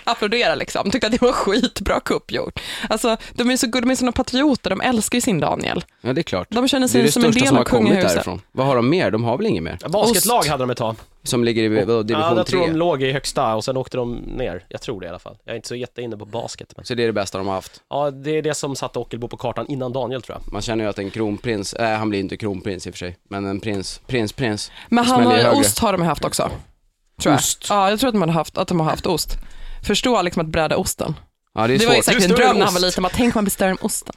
applådera liksom, tyckte att det var skitbra kupp gjort. Alltså, de är så de är såna patrioter, de älskar ju sin Daniel. Ja, det är klart. De känner Det är sig det som en del som av har kungahuset. därifrån. Vad har de mer? De har väl inget mer? Basketlag hade de ett tag. Som ligger i vadå, Ja, division jag 3? tror de låg i högsta och sen åkte de ner. Jag tror det i alla fall. Jag är inte så jätteinne på basket. Men... Så det är det bästa de har haft. Ja, det är det som satte Ockelbo på kartan innan Daniel tror jag. Man känner ju att en kronprins, nej han blir inte kronprins i och för sig, men en prins, prins, prins. Men han har, ost har de haft också. Tror jag. Ost? Ja, jag tror att de, hade haft, att de har haft ost. Förstå liksom att bräda osten. Ja det är Det var svårt. exakt Hur en är dröm när han var liten. Tänk man blir större än osten.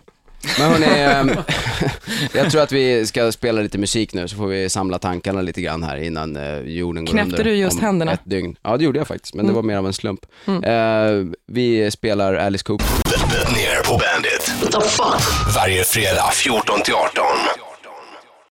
Men hörni, ehm, jag tror att vi ska spela lite musik nu så får vi samla tankarna lite grann här innan eh, jorden går Knäppte under. du just om händerna? ett dygn. Ja det gjorde jag faktiskt, men det Mm. var mer av en slump. Mm. Eh, vi spelar Alice Cooper. Ner på Bandit. What the fuck? Varje fredag 14 till 18.